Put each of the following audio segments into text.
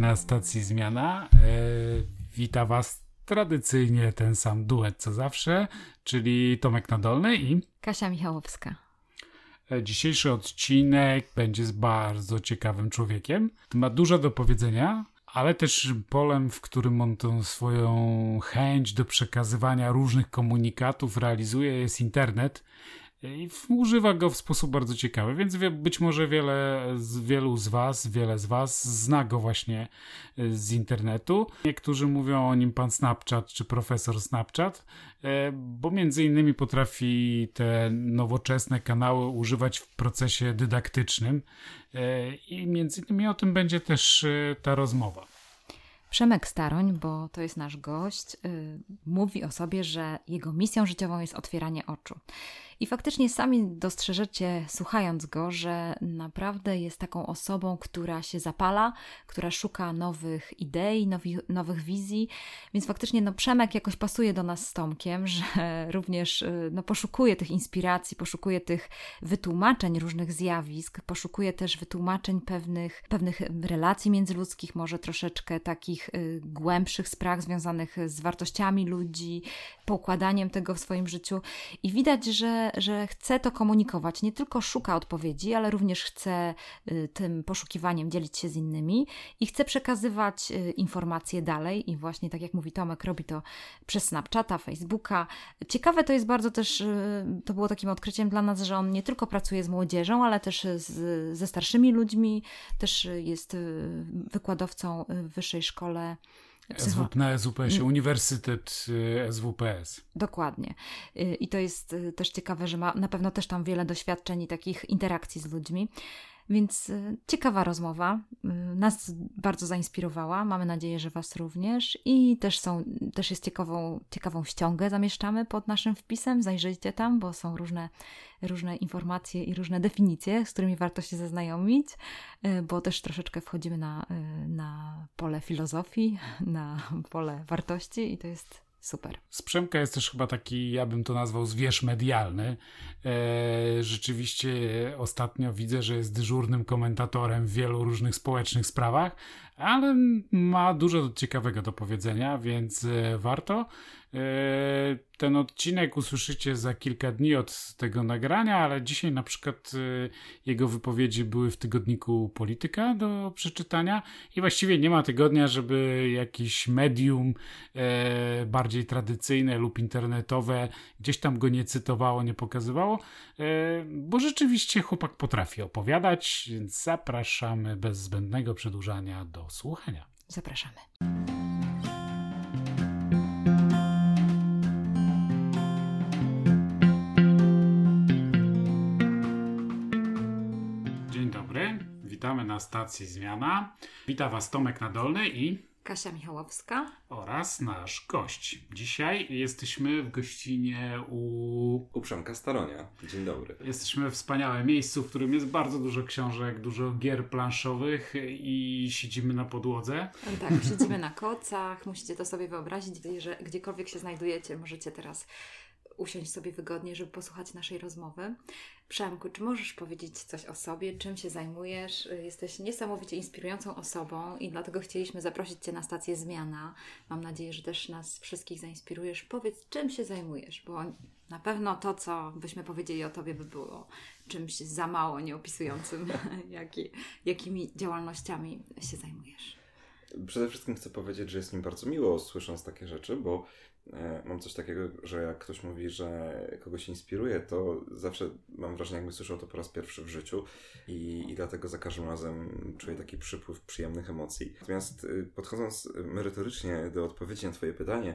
Na stacji Zmiana. E, wita Was tradycyjnie ten sam duet co zawsze, czyli Tomek Nadolny i Kasia Michałowska. E, dzisiejszy odcinek będzie z bardzo ciekawym człowiekiem. Ma dużo do powiedzenia, ale też polem, w którym on tą swoją chęć do przekazywania różnych komunikatów realizuje, jest internet i używa go w sposób bardzo ciekawy, więc być może wiele z, wielu z Was, wiele z Was zna go właśnie y, z internetu. Niektórzy mówią o nim pan Snapchat czy profesor Snapchat, e, bo między innymi potrafi te nowoczesne kanały używać w procesie dydaktycznym e, i między innymi o tym będzie też e, ta rozmowa. Przemek Staroń, bo to jest nasz gość, mówi o sobie, że jego misją życiową jest otwieranie oczu. I faktycznie sami dostrzeżecie, słuchając go, że naprawdę jest taką osobą, która się zapala, która szuka nowych idei, nowi, nowych wizji. Więc faktycznie no, Przemek jakoś pasuje do nas z Tomkiem, że również y, no, poszukuje tych inspiracji, poszukuje tych wytłumaczeń różnych zjawisk, poszukuje też wytłumaczeń pewnych, pewnych relacji międzyludzkich, może troszeczkę takich y, głębszych spraw związanych z wartościami ludzi, poukładaniem tego w swoim życiu. I widać, że że, chce to komunikować. Nie tylko szuka odpowiedzi, ale również chce y, tym poszukiwaniem dzielić się z innymi i chce przekazywać y, informacje dalej. I właśnie tak jak mówi Tomek, robi to przez Snapchata, Facebooka. Ciekawe to jest bardzo też, y, to było takim odkryciem dla nas, że on nie tylko pracuje z młodzieżą, ale też z, ze starszymi ludźmi, też jest wykładowcą w wyższej szkole Psycho... Na SWPS-ie, Uniwersytet y, SWPS. Dokładnie. Y, I to jest y, też ciekawe, że ma na pewno też tam wiele doświadczeń i takich interakcji z ludźmi. Więc ciekawa rozmowa. Nas bardzo zainspirowała. Mamy nadzieję, że Was również. I też, są, też jest ciekawą, ciekawą ściągę zamieszczamy pod naszym wpisem. Zajrzyjcie tam, bo są różne różne informacje i różne definicje, z którymi warto się zaznajomić, e, bo też troszeczkę wchodzimy na, e, na pole filozofii, na pole wartości i to jest Super. Jest też chyba taki, ja bym to nazwał zwierz medialny. E, rzeczywiście ostatnio widzę, że jest dyżurnym komentatorem w wielu różnych społecznych sprawach, ale ma dużo ciekawego do powiedzenia, więc e, warto. E, ten odcinek usłyszycie za kilka dni od tego nagrania, ale dzisiaj na przykład e, jego wypowiedzi były w tygodniku Polityka do przeczytania i właściwie nie ma tygodnia, żeby jakiś medium bardziej tradycyjne lub internetowe gdzieś tam go nie cytowało, nie pokazywało, bo rzeczywiście chłopak potrafi opowiadać, więc zapraszamy bez zbędnego przedłużania do słuchania. Zapraszamy. Dzień dobry, witamy na stacji Zmiana. Witam Was Tomek Nadolny i Kasia Michałowska oraz nasz gość. Dzisiaj jesteśmy w gościnie u... U Przemka Staronia. Dzień dobry. Jesteśmy w wspaniałym miejscu, w którym jest bardzo dużo książek, dużo gier planszowych i siedzimy na podłodze. Tak, siedzimy na kocach. Musicie to sobie wyobrazić, że gdziekolwiek się znajdujecie, możecie teraz usiąść sobie wygodnie, żeby posłuchać naszej rozmowy. Przemku, czy możesz powiedzieć coś o sobie, czym się zajmujesz? Jesteś niesamowicie inspirującą osobą i dlatego chcieliśmy zaprosić Cię na stację Zmiana. Mam nadzieję, że też nas wszystkich zainspirujesz. Powiedz, czym się zajmujesz, bo na pewno to, co byśmy powiedzieli o Tobie, by było czymś za mało nieopisującym, jaki, jakimi działalnościami się zajmujesz. Przede wszystkim chcę powiedzieć, że jest mi bardzo miło słysząc takie rzeczy, bo mam coś takiego, że jak ktoś mówi, że kogoś inspiruje, to zawsze mam wrażenie, jakby słyszał to po raz pierwszy w życiu i, i dlatego za każdym razem czuję taki przypływ przyjemnych emocji. Natomiast y, podchodząc merytorycznie do odpowiedzi na Twoje pytanie,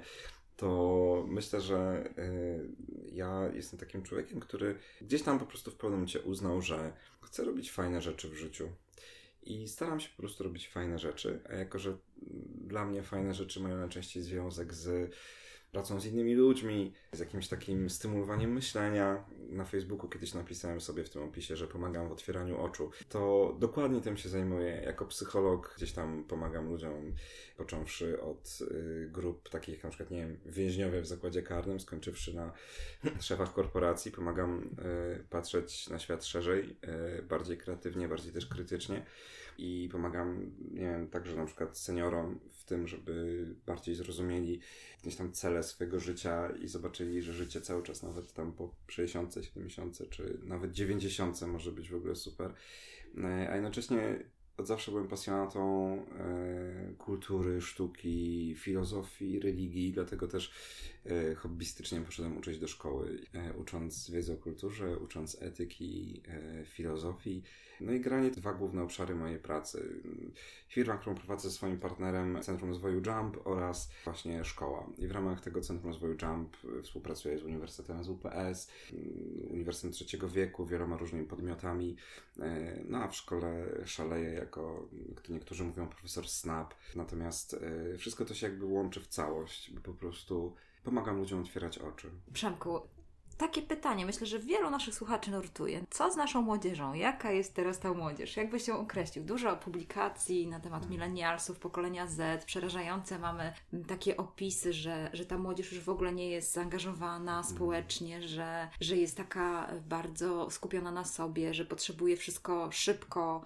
to myślę, że y, ja jestem takim człowiekiem, który gdzieś tam po prostu w pewnym momencie uznał, że chce robić fajne rzeczy w życiu. I staram się po prostu robić fajne rzeczy, a jako, że dla mnie fajne rzeczy mają najczęściej związek z pracą z innymi ludźmi, z jakimś takim stymulowaniem myślenia. Na Facebooku kiedyś napisałem sobie w tym opisie, że pomagam w otwieraniu oczu. To dokładnie tym się zajmuję. Jako psycholog gdzieś tam pomagam ludziom, począwszy od y, grup takich na przykład, nie wiem, więźniowie w zakładzie karnym, skończywszy na szefach korporacji. Pomagam y, patrzeć na świat szerzej, y, bardziej kreatywnie, bardziej też krytycznie. I pomagam, nie wiem, także na przykład seniorom w tym, żeby bardziej zrozumieli jakieś tam cele swojego życia i zobaczyli, że życie cały czas nawet tam po 60, 70 czy nawet 90 może być w ogóle super. E, a jednocześnie od zawsze byłem pasjonatą e, kultury, sztuki, filozofii, religii, dlatego też e, hobbystycznie poszedłem uczyć do szkoły, e, ucząc wiedzy o kulturze, ucząc etyki, e, filozofii. No i granie dwa główne obszary mojej pracy. Firma, którą prowadzę ze swoim partnerem, Centrum Rozwoju Jump oraz właśnie szkoła. I w ramach tego Centrum Rozwoju Jump współpracuję z Uniwersytetem z UPS, Uniwersytetem Trzeciego Wieku, wieloma różnymi podmiotami. E, no a w szkole szaleję jako, niektórzy mówią, profesor Snap. Natomiast wszystko to się jakby łączy w całość, bo po prostu pomagam ludziom otwierać oczy. Przemku, takie pytanie, myślę, że wielu naszych słuchaczy nurtuje. Co z naszą młodzieżą? Jaka jest teraz ta młodzież? Jak byś ją określił? Dużo publikacji na temat milenialsów, pokolenia Z, przerażające mamy takie opisy, że, że ta młodzież już w ogóle nie jest zaangażowana społecznie, że, że jest taka bardzo skupiona na sobie, że potrzebuje wszystko szybko,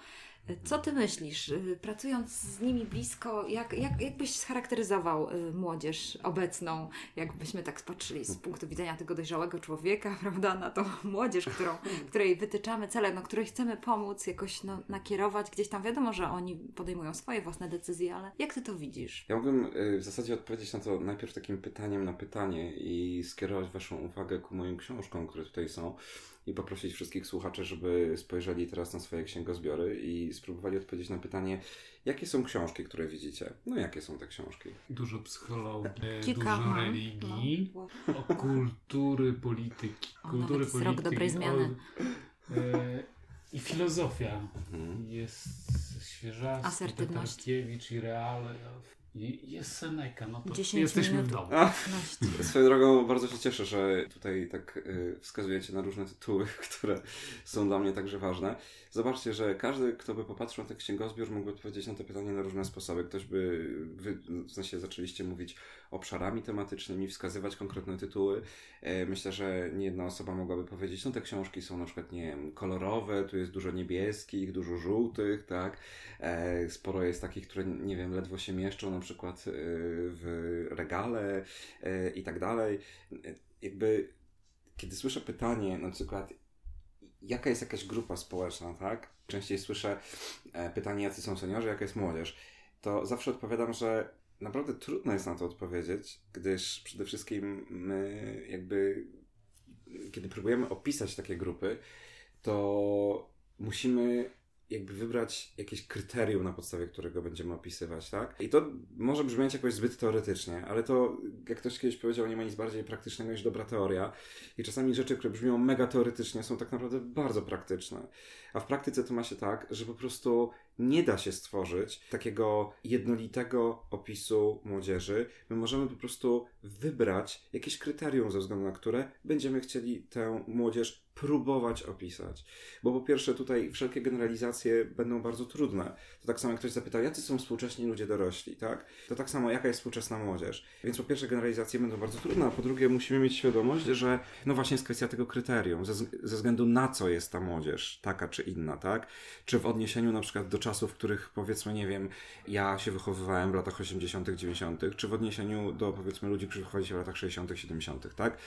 co ty myślisz, y, pracując z nimi blisko, jak, jak, jak byś scharakteryzował y, młodzież obecną, jakbyśmy tak spatrzyli z punktu widzenia tego dojrzałego człowieka, prawda, na tą młodzież, którą, której wytyczamy cele, no, której chcemy pomóc, jakoś no, nakierować gdzieś tam. Wiadomo, że oni podejmują swoje własne decyzje, ale jak ty to widzisz? Ja mógłbym y, w zasadzie odpowiedzieć na to najpierw takim pytaniem na pytanie i skierować Waszą uwagę ku moim książkom, które tutaj są i poprosić wszystkich słuchaczy, żeby spojrzeli teraz na swoje księgozbiory i spróbowali odpowiedzieć na pytanie, jakie są książki, które widzicie? No jakie są te książki? Dużo psychologii, Kilka, dużo religii, no, o kultury, polityki. O, kultury, polityki. Rok dobrej zmiany. O, e, I filozofia. Mhm. Jest Świeżasty, Tatarkiewicz i Reale. Jest Seneca, no to jesteśmy minut. w domu. A, swoją drogą bardzo się cieszę, że tutaj tak y, wskazujecie na różne tytuły, które są dla mnie także ważne. Zobaczcie, że każdy, kto by popatrzył na ten księgozbiór, mógłby odpowiedzieć na to pytanie na różne sposoby. Ktoś by, wy, w sensie zaczęliście mówić obszarami tematycznymi, wskazywać konkretne tytuły. E, myślę, że nie jedna osoba mogłaby powiedzieć, no te książki są na przykład, nie wiem, kolorowe, tu jest dużo niebieskich, dużo żółtych, tak? E, sporo jest takich, które, nie wiem, ledwo się mieszczą na przykład e, w regale i tak dalej. Jakby, kiedy słyszę pytanie, na przykład, jaka jest jakaś grupa społeczna, tak? Częściej słyszę pytanie, jacy są seniorzy, jaka jest młodzież. To zawsze odpowiadam, że naprawdę trudno jest na to odpowiedzieć, gdyż przede wszystkim my jakby, kiedy próbujemy opisać takie grupy, to musimy jakby wybrać jakieś kryterium, na podstawie którego będziemy opisywać, tak? I to może brzmieć jakoś zbyt teoretycznie, ale to, jak ktoś kiedyś powiedział, nie ma nic bardziej praktycznego niż dobra teoria. I czasami rzeczy, które brzmią mega teoretycznie, są tak naprawdę bardzo praktyczne. A w praktyce to ma się tak, że po prostu nie da się stworzyć takiego jednolitego opisu młodzieży. My możemy po prostu wybrać jakieś kryterium, ze względu na które będziemy chcieli tę młodzież próbować opisać. Bo po pierwsze, tutaj wszelkie generalizacje będą bardzo trudne. Tak samo jak ktoś zapytał, jacy są współcześni ludzie dorośli, tak? To tak samo, jaka jest współczesna młodzież. Więc po pierwsze, generalizacje będą bardzo trudne, a po drugie, musimy mieć świadomość, że no właśnie jest kwestia tego kryterium, ze, ze względu na co jest ta młodzież, taka czy inna, tak? Czy w odniesieniu na przykład do czasów, w których powiedzmy, nie wiem, ja się wychowywałem w latach 80., 90., czy w odniesieniu do powiedzmy ludzi, którzy wychowali się w latach 60., 70., tak?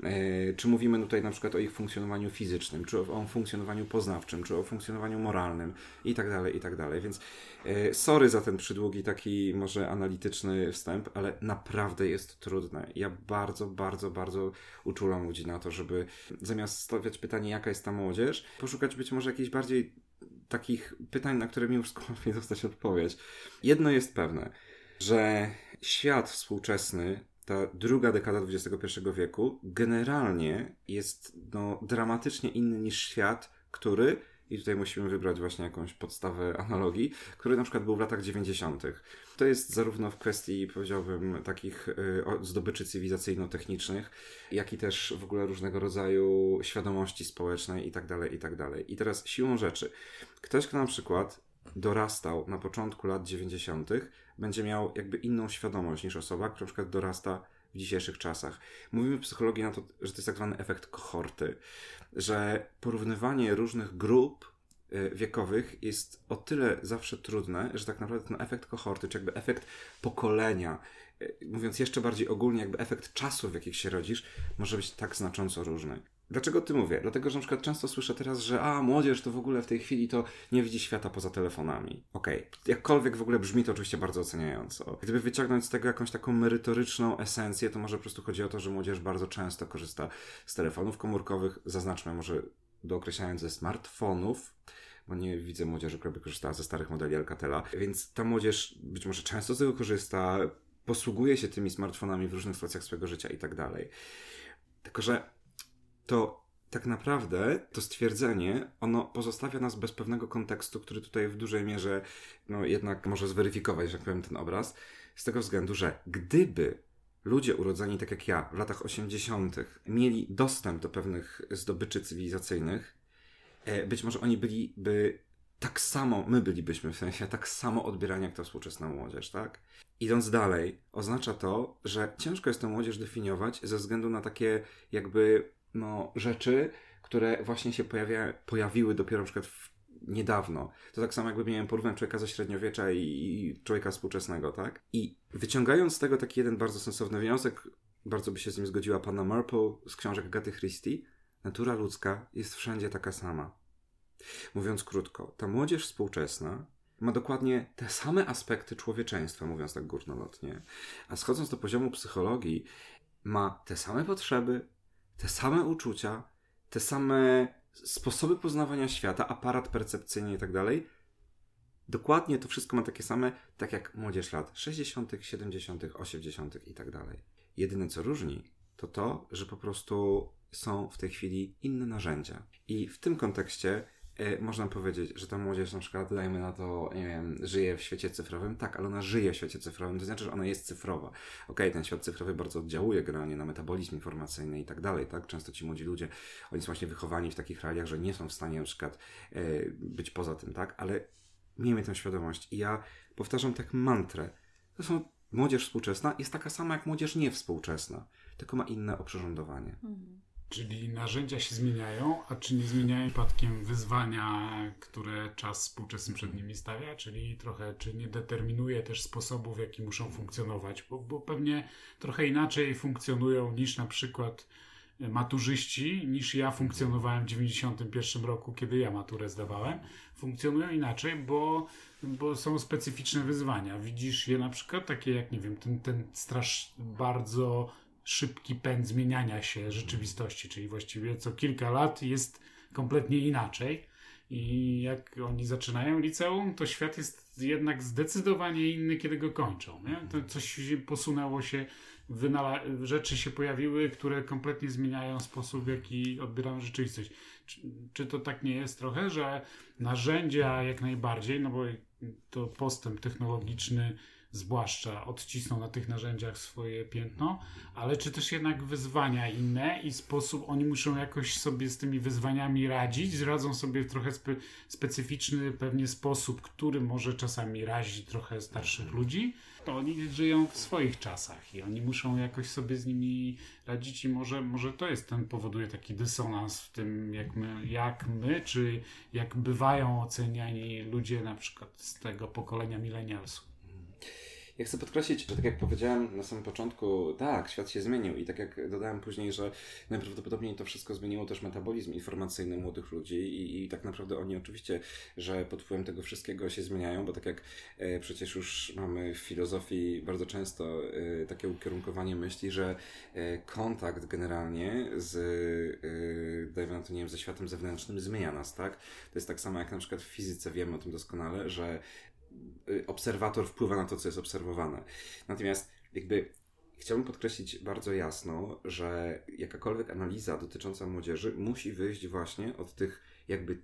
Yy, czy mówimy tutaj na przykład o ich funkcjonowaniu fizycznym, czy o, o funkcjonowaniu poznawczym, czy o funkcjonowaniu moralnym i tak dalej, i tak dalej. Więc sorry za ten przydługi taki może analityczny wstęp, ale naprawdę jest trudne. Ja bardzo, bardzo, bardzo uczulam ludzi na to, żeby zamiast stawiać pytanie, jaka jest ta młodzież, poszukać być może jakiejś bardziej takich pytań, na które mi już łatwiej dostać odpowiedź. Jedno jest pewne, że świat współczesny, ta druga dekada XXI wieku, generalnie jest no, dramatycznie inny niż świat, który i tutaj musimy wybrać właśnie jakąś podstawę analogii, który na przykład był w latach 90. To jest zarówno w kwestii, powiedziałbym, takich y, zdobyczy cywilizacyjno-technicznych, jak i też w ogóle różnego rodzaju świadomości społecznej i tak dalej, i tak dalej. I teraz siłą rzeczy, ktoś, kto na przykład dorastał na początku lat 90., będzie miał jakby inną świadomość niż osoba, która na przykład dorasta w dzisiejszych czasach. Mówimy w psychologii na to, że to jest tak zwany efekt kohorty, że porównywanie różnych grup y, wiekowych jest o tyle zawsze trudne, że tak naprawdę ten efekt kohorty, czy jakby efekt pokolenia, y, mówiąc jeszcze bardziej ogólnie, jakby efekt czasu, w jakich się rodzisz, może być tak znacząco różny. Dlaczego ty mówię? Dlatego, że na przykład często słyszę teraz, że a, młodzież to w ogóle w tej chwili to nie widzi świata poza telefonami. Okej, okay. jakkolwiek w ogóle brzmi to oczywiście bardzo oceniająco. Gdyby wyciągnąć z tego jakąś taką merytoryczną esencję, to może po prostu chodzi o to, że młodzież bardzo często korzysta z telefonów komórkowych, zaznaczmy może dookreślając ze smartfonów, bo nie widzę młodzieży, która by korzystała ze starych modeli Alcatela, więc ta młodzież być może często z tego korzysta, posługuje się tymi smartfonami w różnych sytuacjach swojego życia i tak dalej. Tylko, że to tak naprawdę to stwierdzenie, ono pozostawia nas bez pewnego kontekstu, który tutaj w dużej mierze no, jednak może zweryfikować, że tak powiem, ten obraz, z tego względu, że gdyby ludzie urodzeni tak jak ja w latach 80. mieli dostęp do pewnych zdobyczy cywilizacyjnych, e, być może oni byliby tak samo, my bylibyśmy w sensie tak samo odbierani jak ta współczesna młodzież, tak? Idąc dalej, oznacza to, że ciężko jest tę młodzież definiować ze względu na takie jakby no, rzeczy, które właśnie się pojawia, pojawiły dopiero na przykład niedawno. To tak samo jakby miałem porównać człowieka ze średniowiecza i, i człowieka współczesnego, tak? I wyciągając z tego taki jeden bardzo sensowny wniosek, bardzo by się z nim zgodziła pana Marple z książek Agaty Christie, natura ludzka jest wszędzie taka sama. Mówiąc krótko, ta młodzież współczesna ma dokładnie te same aspekty człowieczeństwa, mówiąc tak górnolotnie, a schodząc do poziomu psychologii, ma te same potrzeby, te same uczucia, te same sposoby poznawania świata, aparat percepcyjny i tak dalej. Dokładnie to wszystko ma takie same, tak jak młodzież lat 60., 70., 80. i tak dalej. Jedyne co różni, to to, że po prostu są w tej chwili inne narzędzia. I w tym kontekście można powiedzieć, że ta młodzież na przykład, dajmy na to, nie wiem, żyje w świecie cyfrowym. Tak, ale ona żyje w świecie cyfrowym, to znaczy, że ona jest cyfrowa. Okej, okay, ten świat cyfrowy bardzo oddziałuje generalnie na metabolizm informacyjny i tak dalej, tak? Często ci młodzi ludzie, oni są właśnie wychowani w takich realiach, że nie są w stanie na przykład e, być poza tym, tak? Ale miejmy tę świadomość. I ja powtarzam tak mantrę. To są młodzież współczesna jest taka sama jak młodzież niewspółczesna, tylko ma inne oprzyrządowanie. Mhm. Czyli narzędzia się zmieniają, a czy nie zmieniają przypadkiem wyzwania, które czas współczesny przed nimi stawia? Czyli trochę, czy nie determinuje też sposobów, w jaki muszą funkcjonować? Bo, bo pewnie trochę inaczej funkcjonują niż na przykład maturzyści, niż ja funkcjonowałem w 91 roku, kiedy ja maturę zdawałem. Funkcjonują inaczej, bo, bo są specyficzne wyzwania. Widzisz je na przykład takie jak, nie wiem, ten, ten strasz bardzo szybki pęd zmieniania się rzeczywistości, czyli właściwie co kilka lat jest kompletnie inaczej. I jak oni zaczynają liceum, to świat jest jednak zdecydowanie inny, kiedy go kończą. Nie? To coś posunęło się, rzeczy się pojawiły, które kompletnie zmieniają sposób, w jaki odbieramy rzeczywistość. Czy, czy to tak nie jest trochę, że narzędzia jak najbardziej, no bo to postęp technologiczny zwłaszcza odcisną na tych narzędziach swoje piętno, ale czy też jednak wyzwania inne i sposób, oni muszą jakoś sobie z tymi wyzwaniami radzić, radzą sobie w trochę spe, specyficzny pewnie sposób, który może czasami razi trochę starszych ludzi, to oni żyją w swoich czasach i oni muszą jakoś sobie z nimi radzić i może, może to jest ten powoduje taki dysonans w tym, jak my, jak my, czy jak bywają oceniani ludzie na przykład z tego pokolenia milenialsów. Ja chcę podkreślić, że tak jak powiedziałem na samym początku, tak, świat się zmienił i tak jak dodałem później, że najprawdopodobniej to wszystko zmieniło też metabolizm informacyjny młodych ludzi i, i tak naprawdę oni oczywiście, że pod wpływem tego wszystkiego się zmieniają, bo tak jak e, przecież już mamy w filozofii bardzo często e, takie ukierunkowanie myśli, że e, kontakt generalnie z, e, dajmy na to, nie wiem, ze światem zewnętrznym zmienia nas, tak? To jest tak samo jak na przykład w fizyce wiemy o tym doskonale, że obserwator wpływa na to, co jest obserwowane. Natomiast jakby chciałbym podkreślić bardzo jasno, że jakakolwiek analiza dotycząca młodzieży musi wyjść właśnie od tych jakby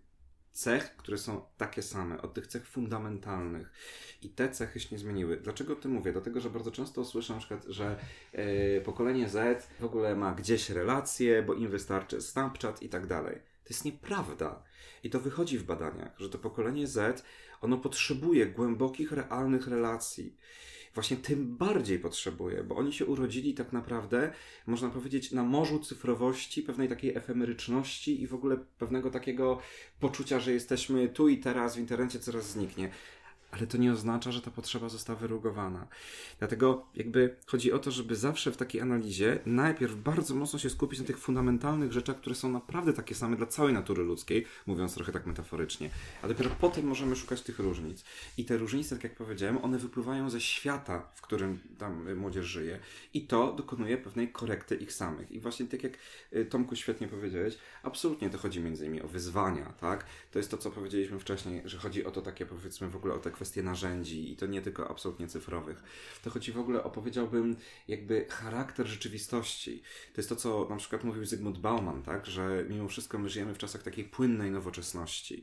cech, które są takie same, od tych cech fundamentalnych. I te cechy się nie zmieniły. Dlaczego o tym mówię? Dlatego, że bardzo często słyszę na przykład, że yy, pokolenie Z w ogóle ma gdzieś relacje, bo im wystarczy Snapchat i tak dalej. To jest nieprawda. I to wychodzi w badaniach, że to pokolenie Z ono potrzebuje głębokich, realnych relacji właśnie tym bardziej potrzebuje, bo oni się urodzili tak naprawdę, można powiedzieć, na morzu cyfrowości, pewnej takiej efemeryczności i w ogóle pewnego takiego poczucia, że jesteśmy tu i teraz w internecie coraz zniknie ale to nie oznacza, że ta potrzeba została wyrugowana. Dlatego jakby chodzi o to, żeby zawsze w takiej analizie najpierw bardzo mocno się skupić na tych fundamentalnych rzeczach, które są naprawdę takie same dla całej natury ludzkiej, mówiąc trochę tak metaforycznie, a dopiero potem możemy szukać tych różnic. I te różnice, tak jak powiedziałem, one wypływają ze świata, w którym tam młodzież żyje i to dokonuje pewnej korekty ich samych. I właśnie tak jak y, Tomku świetnie powiedziałeś, absolutnie to chodzi między innymi o wyzwania, tak? To jest to, co powiedzieliśmy wcześniej, że chodzi o to takie powiedzmy w ogóle o te kwestie narzędzi i to nie tylko absolutnie cyfrowych. To chodzi w ogóle o, powiedziałbym, jakby charakter rzeczywistości. To jest to, co na przykład mówił Zygmunt Bauman, tak, że mimo wszystko my żyjemy w czasach takiej płynnej nowoczesności,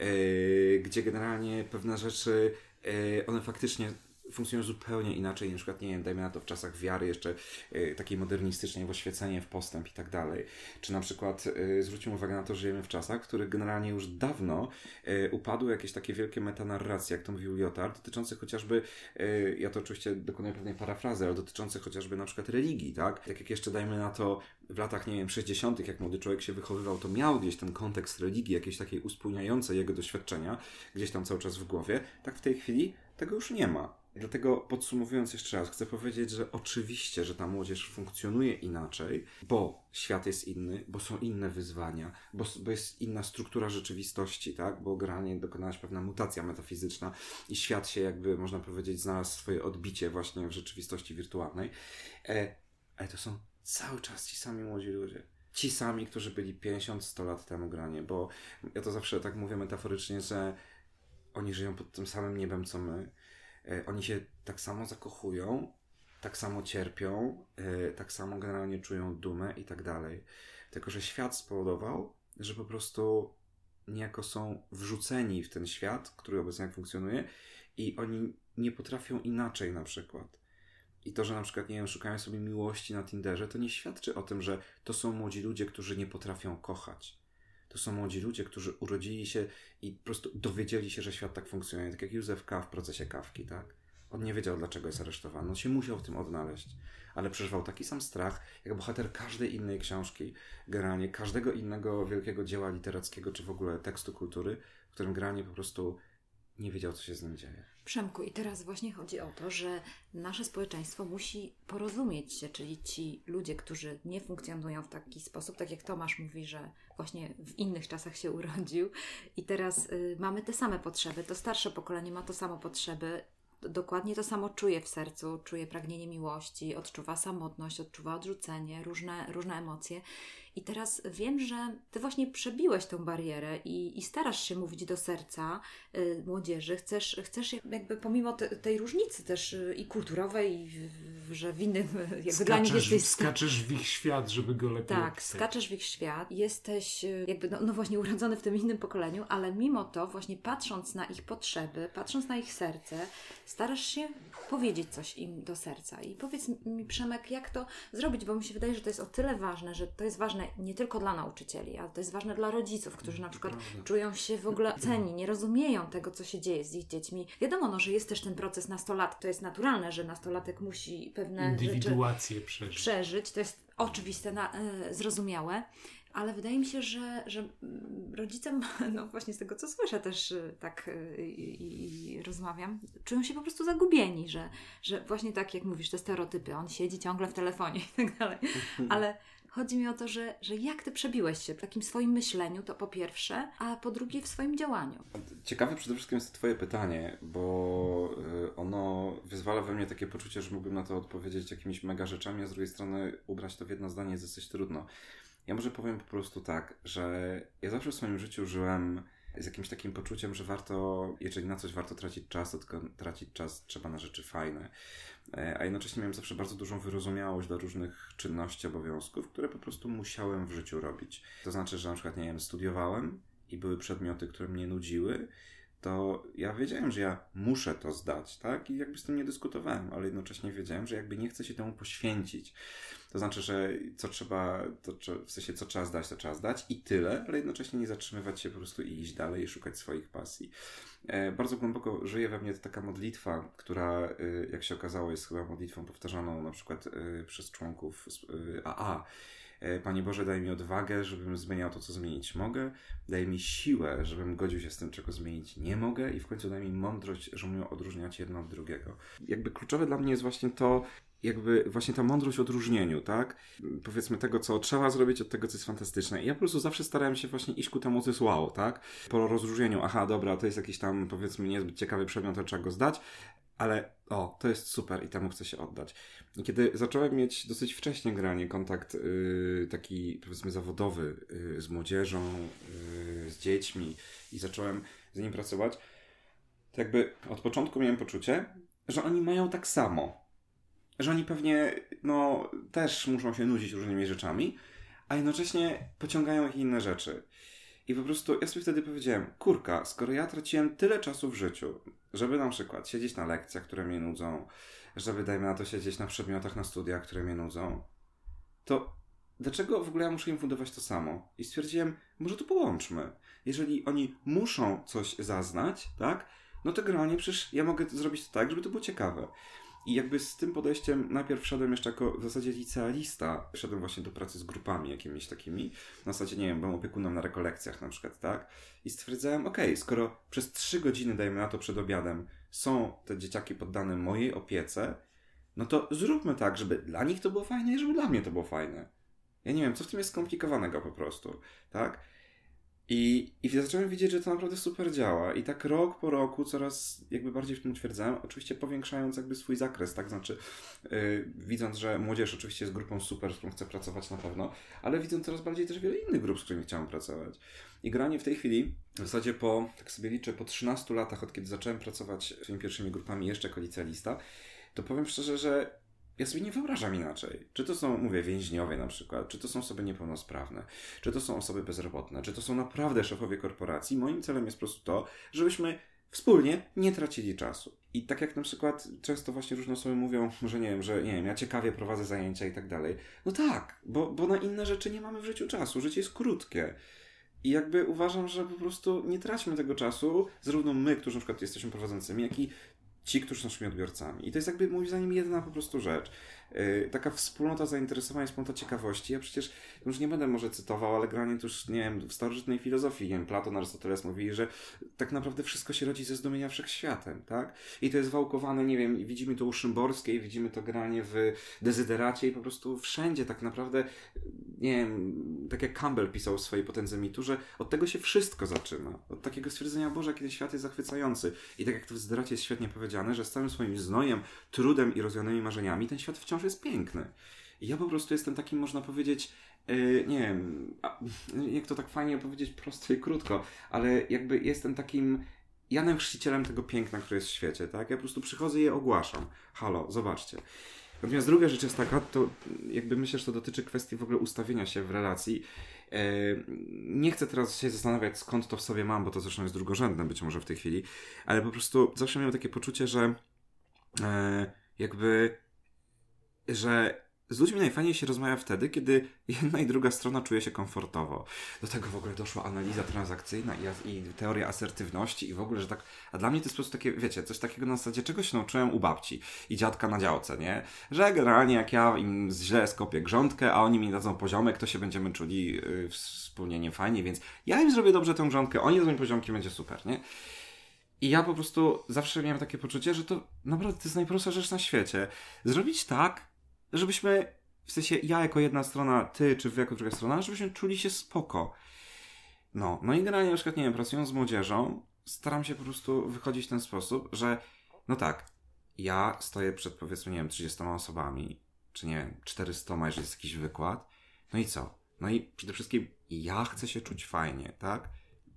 yy, gdzie generalnie pewne rzeczy, yy, one faktycznie funkcjonują zupełnie inaczej, na przykład, nie wiem, dajmy na to w czasach wiary jeszcze y, takiej modernistycznej, w oświecenie, w postęp i tak dalej. Czy na przykład y, zwróćmy uwagę na to, że żyjemy w czasach, w których generalnie już dawno y, upadły jakieś takie wielkie metanarracje, jak to mówił Lyotard, dotyczące chociażby, y, ja to oczywiście dokonuję pewnej parafrazy, ale dotyczące chociażby na przykład religii, tak? Tak jak jeszcze dajmy na to w latach, nie wiem, 60., jak młody człowiek się wychowywał, to miał gdzieś ten kontekst religii, jakieś takiej uspójniające jego doświadczenia, gdzieś tam cały czas w głowie, tak w tej chwili tego już nie ma. Dlatego podsumowując jeszcze raz, chcę powiedzieć, że oczywiście, że ta młodzież funkcjonuje inaczej, bo świat jest inny, bo są inne wyzwania, bo, bo jest inna struktura rzeczywistości, tak? Bo generalnie dokonała się pewna mutacja metafizyczna i świat się jakby, można powiedzieć, znalazł swoje odbicie właśnie w rzeczywistości wirtualnej. E, ale to są cały czas ci sami młodzi ludzie ci sami, którzy byli 50-100 lat temu granie, bo ja to zawsze tak mówię metaforycznie, że oni żyją pod tym samym niebem co my, oni się tak samo zakochują, tak samo cierpią, e, tak samo generalnie czują dumę i tak dalej. Tylko, że świat spowodował, że po prostu niejako są wrzuceni w ten świat, który obecnie funkcjonuje i oni nie potrafią inaczej na przykład. I to, że na przykład, nie wiem, szukają sobie miłości na Tinderze, to nie świadczy o tym, że to są młodzi ludzie, którzy nie potrafią kochać. To są młodzi ludzie, którzy urodzili się i po prostu dowiedzieli się, że świat tak funkcjonuje. Tak jak Józef K. w procesie kawki, tak? On nie wiedział, dlaczego jest aresztowany. On się musiał w tym odnaleźć. Ale przeżywał taki sam strach, jak bohater każdej innej książki, generalnie każdego innego wielkiego dzieła literackiego, czy w ogóle tekstu kultury, w którym generalnie po prostu nie wiedział, co się z nim dzieje. Przemku, i teraz właśnie chodzi o to, że nasze społeczeństwo musi porozumieć się, czyli ci ludzie, którzy nie funkcjonują w taki sposób, tak jak Tomasz mówi, że właśnie w innych czasach się urodził i teraz y, mamy te same potrzeby, to starsze pokolenie ma to samo potrzeby dokładnie to samo czuje w sercu, czuje pragnienie miłości, odczuwa samotność, odczuwa odrzucenie, różne, różne emocje. I teraz wiem, że ty właśnie przebiłeś tą barierę i, i starasz się mówić do serca y, młodzieży. Chcesz, chcesz jakby pomimo te, tej różnicy też y, i kulturowej, i w, że w innym jakby skaczesz, dla nich jesteś... Skaczesz w ich świat, żeby go lepiej Tak, opisać. skaczesz w ich świat. Jesteś y, jakby, no, no właśnie urodzony w tym innym pokoleniu, ale mimo to właśnie patrząc na ich potrzeby, patrząc na ich serce, starasz się powiedzieć coś im do serca. I powiedz mi Przemek, jak to zrobić, bo mi się wydaje, że to jest o tyle ważne, że to jest ważne nie tylko dla nauczycieli, ale to jest ważne dla rodziców, którzy na przykład Prawda. czują się w ogóle ceni, nie rozumieją tego, co się dzieje z ich dziećmi. Wiadomo, no, że jest też ten proces nastolat, to jest naturalne, że nastolatek musi pewne Indywiduację przeżyć. przeżyć. To jest oczywiste, na, y, zrozumiałe ale wydaje mi się, że, że mm, rodzicem, no właśnie z tego co słyszę też y, tak y, i, i, rozmawiam, czują się po prostu zagubieni, że, że właśnie tak jak mówisz, te stereotypy, on siedzi ciągle w telefonie i tak dalej, ale Chodzi mi o to, że, że jak ty przebiłeś się w takim swoim myśleniu, to po pierwsze, a po drugie w swoim działaniu. Ciekawe przede wszystkim jest Twoje pytanie, bo y, ono wyzwala we mnie takie poczucie, że mógłbym na to odpowiedzieć jakimiś mega rzeczami, a z drugiej strony ubrać to w jedno zdanie jest dosyć trudno. Ja może powiem po prostu tak, że ja zawsze w swoim życiu żyłem z jakimś takim poczuciem, że warto, jeżeli na coś warto tracić czas, to tylko tracić czas trzeba na rzeczy fajne. E, a jednocześnie miałem zawsze bardzo dużą wyrozumiałość do różnych czynności, obowiązków, które po prostu musiałem w życiu robić. To znaczy, że na przykład, nie wiem, studiowałem i były przedmioty, które mnie nudziły, to ja wiedziałem, że ja muszę to zdać, tak? I jakby z tym nie dyskutowałem, ale jednocześnie wiedziałem, że jakby nie chcę się temu poświęcić. To znaczy, że co trzeba, to, w sensie co trzeba zdać, to trzeba zdać i tyle, ale jednocześnie nie zatrzymywać się po prostu i iść dalej i szukać swoich pasji. E, bardzo głęboko żyje we mnie taka modlitwa, która, e, jak się okazało, jest chyba modlitwą powtarzaną na przykład e, przez członków AA. Panie Boże, daj mi odwagę, żebym zmieniał to, co zmienić mogę. Daj mi siłę, żebym godził się z tym, czego zmienić nie mogę. I w końcu daj mi mądrość, żebym umiał odróżniać jedno od drugiego. Jakby kluczowe dla mnie jest właśnie to, jakby właśnie ta mądrość w odróżnieniu, tak? Powiedzmy tego, co trzeba zrobić od tego, co jest fantastyczne. I ja po prostu zawsze starałem się właśnie iść ku temu, co jest wow, tak? Po rozróżnieniu, aha, dobra, to jest jakiś tam, powiedzmy, niezbyt ciekawy przedmiot, to trzeba go zdać, ale o, to jest super i temu chcę się oddać. I kiedy zacząłem mieć dosyć wcześnie granie, kontakt yy, taki, powiedzmy, zawodowy yy, z młodzieżą, yy, z dziećmi i zacząłem z nimi pracować, to jakby od początku miałem poczucie, że oni mają tak samo że oni pewnie no, też muszą się nudzić różnymi rzeczami, a jednocześnie pociągają ich inne rzeczy. I po prostu ja sobie wtedy powiedziałem, kurka, skoro ja traciłem tyle czasu w życiu, żeby na przykład siedzieć na lekcjach, które mnie nudzą, żeby dajmy na to siedzieć na przedmiotach, na studiach, które mnie nudzą, to dlaczego w ogóle ja muszę im fundować to samo? I stwierdziłem, może to połączmy. Jeżeli oni muszą coś zaznać, tak, no to generalnie przecież ja mogę zrobić to tak, żeby to było ciekawe. I jakby z tym podejściem najpierw szedłem jeszcze jako w zasadzie licealista. Szedłem właśnie do pracy z grupami jakimiś takimi. Na zasadzie, nie wiem, byłem opiekunem na rekolekcjach na przykład, tak? I stwierdzałem, okay, skoro przez trzy godziny, dajmy na to przed obiadem, są te dzieciaki poddane mojej opiece, no to zróbmy tak, żeby dla nich to było fajne i żeby dla mnie to było fajne. Ja nie wiem, co w tym jest skomplikowanego po prostu, tak? I, I zacząłem widzieć, że to naprawdę super działa. I tak rok po roku coraz jakby bardziej w tym utwierdzałem, oczywiście powiększając jakby swój zakres, tak? Znaczy, yy, widząc, że młodzież oczywiście jest grupą super, z którą chcę pracować na pewno, ale widząc coraz bardziej też wiele innych grup, z którymi chciałem pracować. I granie w tej chwili, w zasadzie po, tak sobie liczę, po 13 latach, od kiedy zacząłem pracować tymi pierwszymi grupami jeszcze jako licealista, to powiem szczerze, że ja sobie nie wyobrażam inaczej. Czy to są, mówię, więźniowie na przykład, czy to są osoby niepełnosprawne, czy to są osoby bezrobotne, czy to są naprawdę szefowie korporacji. Moim celem jest po prostu to, żebyśmy wspólnie nie tracili czasu. I tak jak na przykład często właśnie różne osoby mówią, że nie wiem, że nie wiem, ja ciekawie prowadzę zajęcia i tak dalej. No tak, bo, bo na inne rzeczy nie mamy w życiu czasu. Życie jest krótkie. I jakby uważam, że po prostu nie traćmy tego czasu, zarówno my, którzy na przykład jesteśmy prowadzącymi, jak i ci, którzy są naszymi odbiorcami. I to jest jakby moim zdaniem jedna po prostu rzecz. Yy, taka wspólnota zainteresowania, wspólnota ciekawości. Ja przecież już nie będę może cytował, ale granie już, nie wiem, w starożytnej filozofii, nie wiem, Platon, Arystoteles mówili, że tak naprawdę wszystko się rodzi ze zdumienia wszechświatem, tak? I to jest wałkowane, nie wiem, widzimy to u Szymborskiej, widzimy to granie w Dezyderacie i po prostu wszędzie tak naprawdę, nie wiem, tak jak Campbell pisał w swojej potędze mitu, że od tego się wszystko zaczyna. Od takiego stwierdzenia, Boże, kiedy świat jest zachwycający. I tak jak to w Dezyderacie jest świetnie powiedziane, że z całym swoim znojem, trudem i rozwianymi marzeniami ten świat wciąż jest piękny. I ja po prostu jestem takim, można powiedzieć, yy, nie wiem, jak to tak fajnie powiedzieć prosto i krótko, ale jakby jestem takim Janem Chrzcicielem tego piękna, które jest w świecie, tak? Ja po prostu przychodzę i je ogłaszam. Halo, zobaczcie. Natomiast druga rzecz jest taka, to jakby myślę, że to dotyczy kwestii w ogóle ustawienia się w relacji. E, nie chcę teraz się zastanawiać, skąd to w sobie mam, bo to zresztą jest drugorzędne być może w tej chwili, ale po prostu zawsze miałem takie poczucie, że e, jakby, że z ludźmi najfajniej się rozmawia wtedy, kiedy jedna i druga strona czuje się komfortowo. Do tego w ogóle doszła analiza transakcyjna i, i teoria asertywności i w ogóle, że tak... A dla mnie to jest po prostu takie, wiecie, coś takiego na zasadzie, czego się nauczyłem u babci i dziadka na działce, nie? Że generalnie jak ja im źle skopię grządkę, a oni mi dadzą poziomek, to się będziemy czuli yy, wspólnie niefajnie, więc ja im zrobię dobrze tę grządkę, oni zrobią poziomki, będzie super, nie? I ja po prostu zawsze miałem takie poczucie, że to naprawdę to jest najprostsza rzecz na świecie. Zrobić tak, żebyśmy, w sensie ja jako jedna strona, ty czy wy jako druga strona, żebyśmy czuli się spoko. No, no i generalnie na przykład, nie wiem, pracując z młodzieżą, staram się po prostu wychodzić w ten sposób, że no tak, ja stoję przed powiedzmy, nie wiem, 30 osobami, czy nie wiem, 400, jeżeli jest jakiś wykład. No i co? No i przede wszystkim ja chcę się czuć fajnie, tak?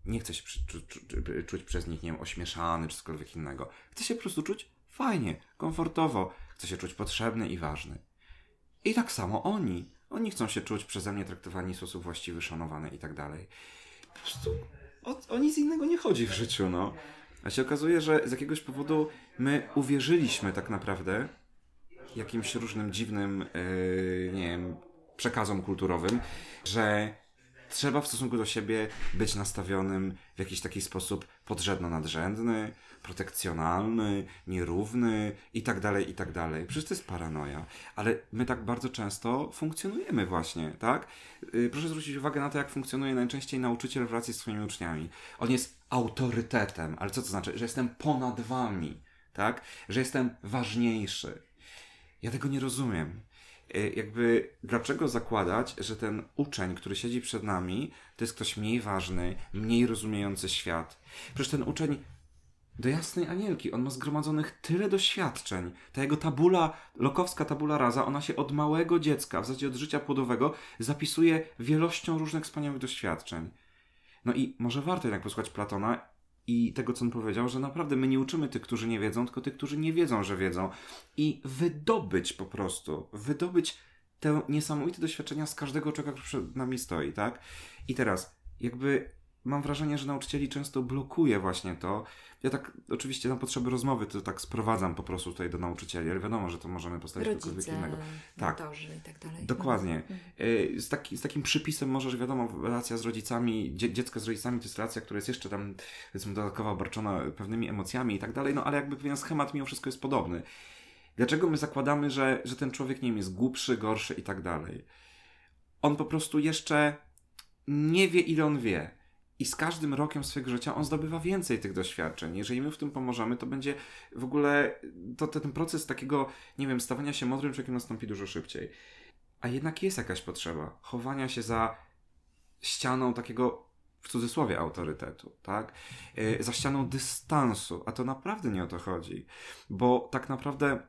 Nie chcę się czu, czu, czuć przez nich, nie wiem, ośmieszany czy cokolwiek innego. Chcę się po prostu czuć fajnie, komfortowo. Chcę się czuć potrzebny i ważny. I tak samo oni. Oni chcą się czuć przeze mnie traktowani w sposób właściwy, szanowany i tak dalej. Po prostu o, o nic innego nie chodzi w życiu, no. A się okazuje, że z jakiegoś powodu my uwierzyliśmy tak naprawdę jakimś różnym dziwnym, yy, nie wiem, przekazom kulturowym, że trzeba w stosunku do siebie być nastawionym w jakiś taki sposób podrzędno-nadrzędny, protekcjonalny, nierówny i tak dalej, i tak dalej. Przecież to jest paranoja. Ale my tak bardzo często funkcjonujemy właśnie, tak? Yy, proszę zwrócić uwagę na to, jak funkcjonuje najczęściej nauczyciel w relacji z swoimi uczniami. On jest autorytetem, ale co to znaczy? Że jestem ponad wami, tak? Że jestem ważniejszy. Ja tego nie rozumiem. Y, jakby dlaczego zakładać, że ten uczeń, który siedzi przed nami, to jest ktoś mniej ważny, mniej rozumiejący świat. Przecież ten uczeń do jasnej anielki, on ma zgromadzonych tyle doświadczeń. Ta jego tabula, lokowska tabula rasa, ona się od małego dziecka, w zasadzie od życia płodowego, zapisuje wielością różnych wspaniałych doświadczeń. No i może warto jednak posłuchać Platona i tego, co on powiedział, że naprawdę my nie uczymy tych, którzy nie wiedzą, tylko tych, którzy nie wiedzą, że wiedzą. I wydobyć po prostu, wydobyć te niesamowite doświadczenia z każdego człowieka, który przed nami stoi, tak? I teraz, jakby mam wrażenie, że nauczycieli często blokuje właśnie to. Ja tak oczywiście na potrzeby rozmowy to tak sprowadzam po prostu tutaj do nauczycieli, ale wiadomo, że to możemy postawić do innego. Tak. i tak dalej. Dokładnie. Mhm. Y, Z, taki, z takim przypisem możesz, wiadomo, relacja z rodzicami, dzie, dziecko z rodzicami to jest relacja, która jest jeszcze tam, powiedzmy, dodatkowo obarczona pewnymi emocjami i tak dalej, no ale jakby pewien schemat mimo wszystko jest podobny. Dlaczego my zakładamy, że, że ten człowiek, nie wiem, jest głupszy, gorszy i tak dalej? On po prostu jeszcze nie wie, ile on wie. I z każdym rokiem swojego życia on zdobywa więcej tych doświadczeń. Jeżeli my w tym pomożemy, to będzie w ogóle to, to ten proces takiego, nie wiem, stawania się mądrym człowiekiem nastąpi dużo szybciej. A jednak jest jakaś potrzeba chowania się za ścianą takiego w cudzysłowie autorytetu, tak? Yy, za ścianą dystansu, a to naprawdę nie o to chodzi, bo tak naprawdę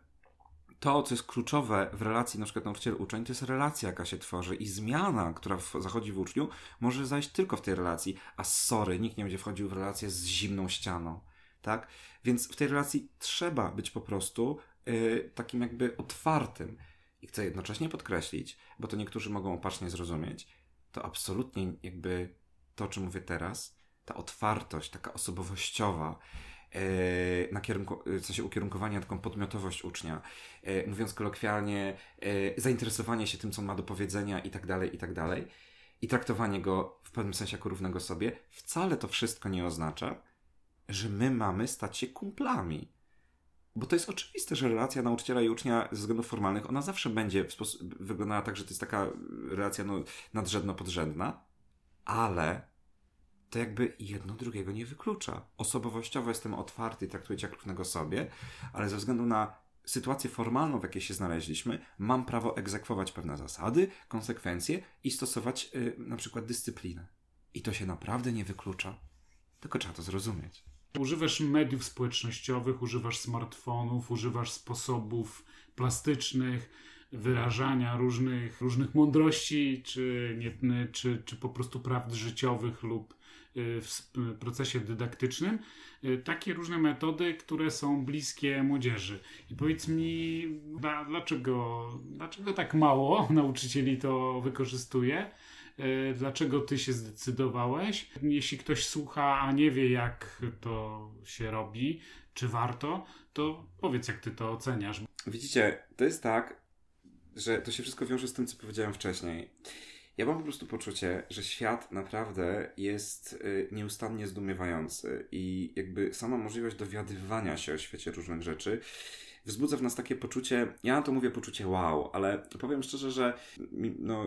to, co jest kluczowe w relacji na przykład nauczyciel-uczeń, to jest relacja, jaka się tworzy i zmiana, która w, zachodzi w uczniu, może zajść tylko w tej relacji, a sorry, nikt nie będzie wchodził w relację z zimną ścianą, tak? Więc w tej relacji trzeba być po prostu yy, takim jakby otwartym. I chcę jednocześnie podkreślić, bo to niektórzy mogą opacznie zrozumieć, to absolutnie jakby to, o czym mówię teraz, ta otwartość, taka osobowościowa, na kierunku, w sensie ukierunkowania taką podmiotowość ucznia, e, mówiąc kolokwialnie, e, zainteresowanie się tym, co ma do powiedzenia i tak dalej, i tak dalej, i traktowanie go w pewnym sensie jako równego sobie, wcale to wszystko nie oznacza, że my mamy stać się kumplami. Bo to jest oczywiste, że relacja nauczyciela i ucznia ze względów formalnych, ona zawsze będzie wyglądała tak, że to jest taka relacja no, nadrzędno-podrzędna, ale to jakby jedno drugiego nie wyklucza. Osobowościowo jestem otwarty i traktuję cię jak równego sobie, ale ze względu na sytuację formalną, w jakiej się znaleźliśmy, mam prawo egzekwować pewne zasady, konsekwencje i stosować y, na przykład dyscyplinę. I to się naprawdę nie wyklucza, tylko trzeba to zrozumieć. Używasz mediów społecznościowych, używasz smartfonów, używasz sposobów plastycznych, wyrażania różnych, różnych mądrości, czy, nie, czy, czy po prostu prawd życiowych lub y, w procesie dydaktycznym. Y, Takie różne metody, które są bliskie młodzieży. I powiedz mi, dlaczego, dlaczego tak mało nauczycieli to wykorzystuje? Y, Dlaczego ty się zdecydowałeś? Jeśli ktoś słucha, a nie wie, jak to się robi, czy warto, to powiedz, jak ty to oceniasz. Widzicie, to jest tak, że to się wszystko wiąże z tym, co powiedziałem wcześniej. Ja mam po prostu poczucie, że świat naprawdę jest y, nieustannie zdumiewający i jakby sama możliwość dowiadywania się o świecie różnych rzeczy wzbudza w nas takie poczucie, ja na to mówię poczucie wow, ale powiem szczerze, że no,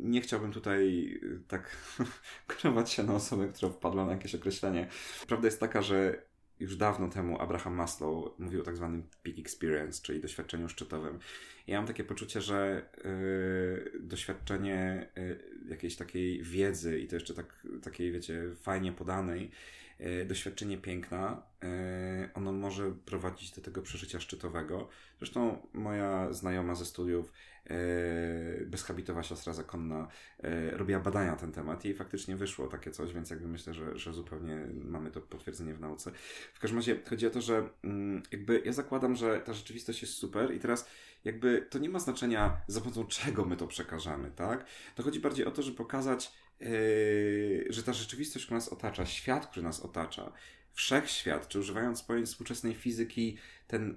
nie chciałbym tutaj y, tak krować się na osobę, która wpadła na jakieś określenie. Prawda jest taka, że już dawno temu Abraham Maslow mówił o tak zwanym peak experience, czyli doświadczeniu szczytowym. Ja mam takie poczucie, że yy, doświadczenie yy, jakiejś takiej wiedzy i to jeszcze tak, takiej, wiecie, fajnie podanej, doświadczenie piękna, yy, ono może prowadzić do tego przeżycia szczytowego. Zresztą moja znajoma ze studiów, yy, bezhabitowa siostra zakonna, robiła badania na ten temat i faktycznie wyszło takie coś, więc jakby myślę, że, że zupełnie mamy to potwierdzenie w nauce. W każdym razie chodzi o to, że mm, jakby ja zakładam, że ta rzeczywistość jest super i teraz jakby to nie ma znaczenia za pomocą czego my to przekażemy, tak? To chodzi bardziej o to, żeby pokazać, że ta rzeczywistość, która nas otacza, świat, który nas otacza, wszechświat, czy używając pojęć współczesnej fizyki, ten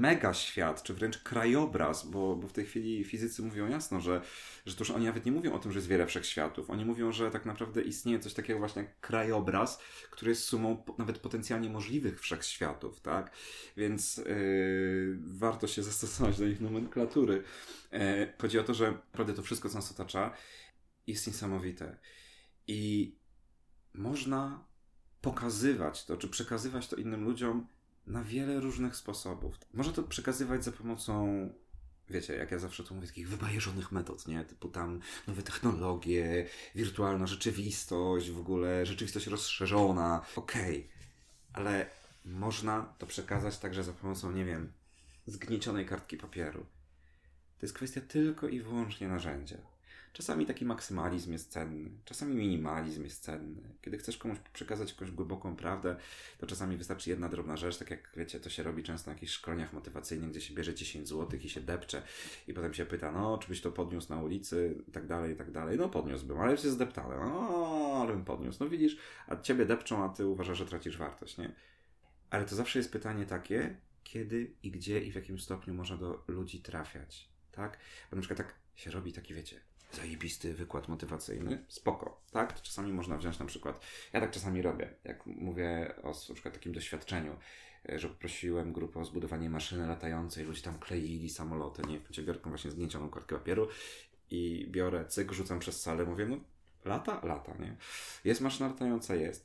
mega świat, czy wręcz krajobraz, bo, bo w tej chwili fizycy mówią jasno, że, że to już oni nawet nie mówią o tym, że jest wiele wszechświatów. Oni mówią, że tak naprawdę istnieje coś takiego właśnie jak krajobraz, który jest sumą nawet potencjalnie możliwych wszechświatów, tak? Więc yy, warto się zastosować do ich nomenklatury. Yy, chodzi o to, że naprawdę to wszystko, co nas otacza, jest niesamowite. I można pokazywać to, czy przekazywać to innym ludziom na wiele różnych sposobów. Można to przekazywać za pomocą, wiecie, jak ja zawsze to mówię, takich wybajeżonych metod, nie? Typu tam nowe technologie, wirtualna rzeczywistość, w ogóle rzeczywistość rozszerzona. Okej, okay. ale można to przekazać także za pomocą, nie wiem, zgniecionej kartki papieru. To jest kwestia tylko i wyłącznie narzędzia. Czasami taki maksymalizm jest cenny, czasami minimalizm jest cenny. Kiedy chcesz komuś przekazać jakąś głęboką prawdę, to czasami wystarczy jedna drobna rzecz, tak jak wiecie, to się robi często na jakichś szkoleniach motywacyjnych, gdzie się bierze 10 zł i się depcze i potem się pyta, no, czy byś to podniósł na ulicy i tak dalej, i tak dalej. No, podniósłbym, ale się zdeptałem. No, ale bym podniósł. No widzisz, a ciebie depczą, a ty uważasz, że tracisz wartość, nie? Ale to zawsze jest pytanie takie, kiedy i gdzie i w jakim stopniu można do ludzi trafiać, tak? Bo na przykład tak się robi taki, wiecie, zajebisty wykład motywacyjny, spoko, tak? To czasami można wziąć na przykład, ja tak czasami robię, jak mówię o na przykład takim doświadczeniu, e, że poprosiłem grupę o zbudowanie maszyny latającej, ludzie tam kleili samoloty, nie, w biorę właśnie zgniecioną kartkę papieru i biorę cyk, rzucam przez salę, mówię, no lata? Lata, nie? Jest maszyna latająca, jest.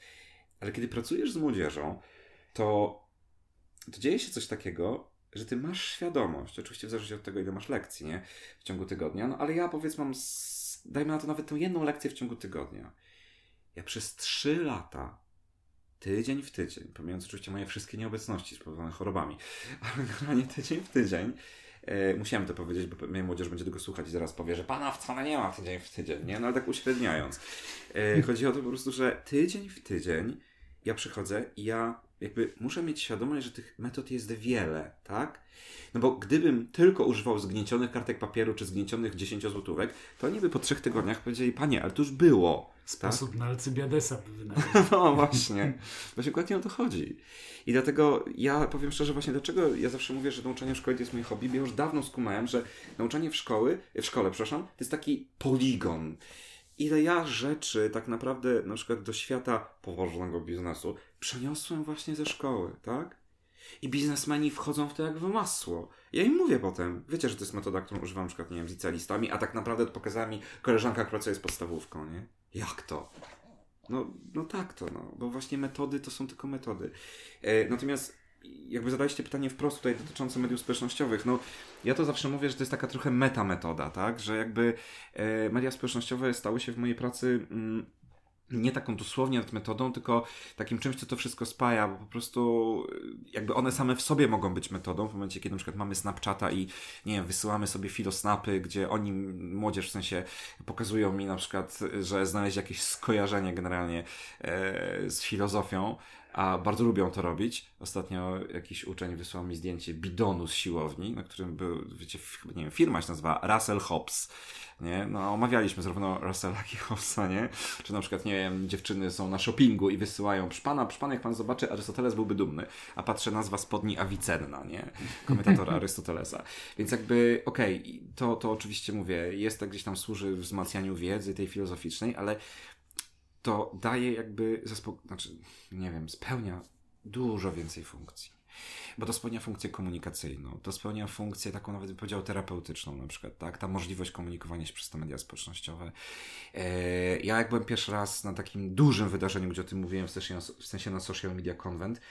Ale kiedy pracujesz z młodzieżą, to, to dzieje się coś takiego, że ty masz świadomość, oczywiście w zależności od tego, ile masz lekcji, nie? W ciągu tygodnia, no ale ja powiedzmy mam, z... dajmy na to nawet tę jedną lekcję w ciągu tygodnia. Ja przez trzy lata, tydzień w tydzień, pomijając oczywiście moje wszystkie nieobecności spowodowane chorobami, ale generalnie tydzień w tydzień, e, musiałem to powiedzieć, bo mnie młodzież będzie tego słuchać i zaraz powie, że pana wcale nie ma tydzień w tydzień, nie? No ale tak uśredniając. E, chodzi o to po prostu, że tydzień w tydzień ja przychodzę i ja jakby muszę mieć świadomość, że tych metod jest wiele, tak? No bo gdybym tylko używał zgniecionych kartek papieru czy zgniecionych 10 złotówek, to oni by po trzech tygodniach powiedzieli, panie, ale to już było. Sposób tak? na Alcybiadesa by wynaleźć. No właśnie. Właśnie dokładnie o to chodzi. I dlatego ja powiem szczerze właśnie, dlaczego ja zawsze mówię, że nauczanie w szkole to jest mój hobby, bo ja już dawno skumałem, że nauczanie w szkoły, w szkole, przepraszam, to jest taki poligon ile ja rzeczy tak naprawdę na przykład do świata poważnego biznesu przeniosłem właśnie ze szkoły, tak? I biznesmeni wchodzą w to jak w masło. Ja im mówię potem, wiecie, że to jest metoda, którą używam na przykład, nie wiem, z licealistami, a tak naprawdę pokazała mi koleżanka, która z podstawówką, nie? Jak to? No, no tak to, no, bo właśnie metody to są tylko metody. E, natomiast jakby zadaliście pytanie wprost tutaj dotyczące mediów społecznościowych, no ja to zawsze mówię, że to jest taka trochę meta metoda, tak, że jakby e, media społecznościowe stały się w mojej pracy mm, nie taką dosłownie metodą, tylko takim czymś, co to wszystko spaja, bo po prostu e, jakby one same w sobie mogą być metodą, w momencie, kiedy na przykład mamy Snapchata i nie wiem, wysyłamy sobie filosnapy, gdzie oni, młodzież w sensie pokazują mi na przykład, że znaleźć jakieś skojarzenie generalnie e, z filozofią, a bardzo lubią to robić. Ostatnio jakiś uczeń wysłał mi zdjęcie bidonu z siłowni, na którym był, wiecie, nie wiem, firma się nazywa Russell Hobbs. Nie? No, omawialiśmy zarówno Russella, jak i Hobbsa, nie? Czy na przykład, nie wiem, dziewczyny są na shoppingu i wysyłają, pana, pana, jak pan zobaczy, Arystoteles byłby dumny, a patrzę nazwa spodni Avicenna, nie? Komentatora Arystotelesa. Więc jakby, okej, okay, to, to oczywiście mówię, jest tak gdzieś tam służy wzmacnianiu wiedzy tej filozoficznej, ale to daje jakby, zaspo... znaczy, nie wiem, spełnia dużo więcej funkcji. Bo to spełnia funkcję komunikacyjną, to spełnia funkcję taką nawet bym powiedział terapeutyczną na przykład, tak? Ta możliwość komunikowania się przez te media społecznościowe. Eee, ja jak byłem pierwszy raz na takim dużym wydarzeniu, gdzie o tym mówiłem, w sensie, w sensie na Social Media Convent, E,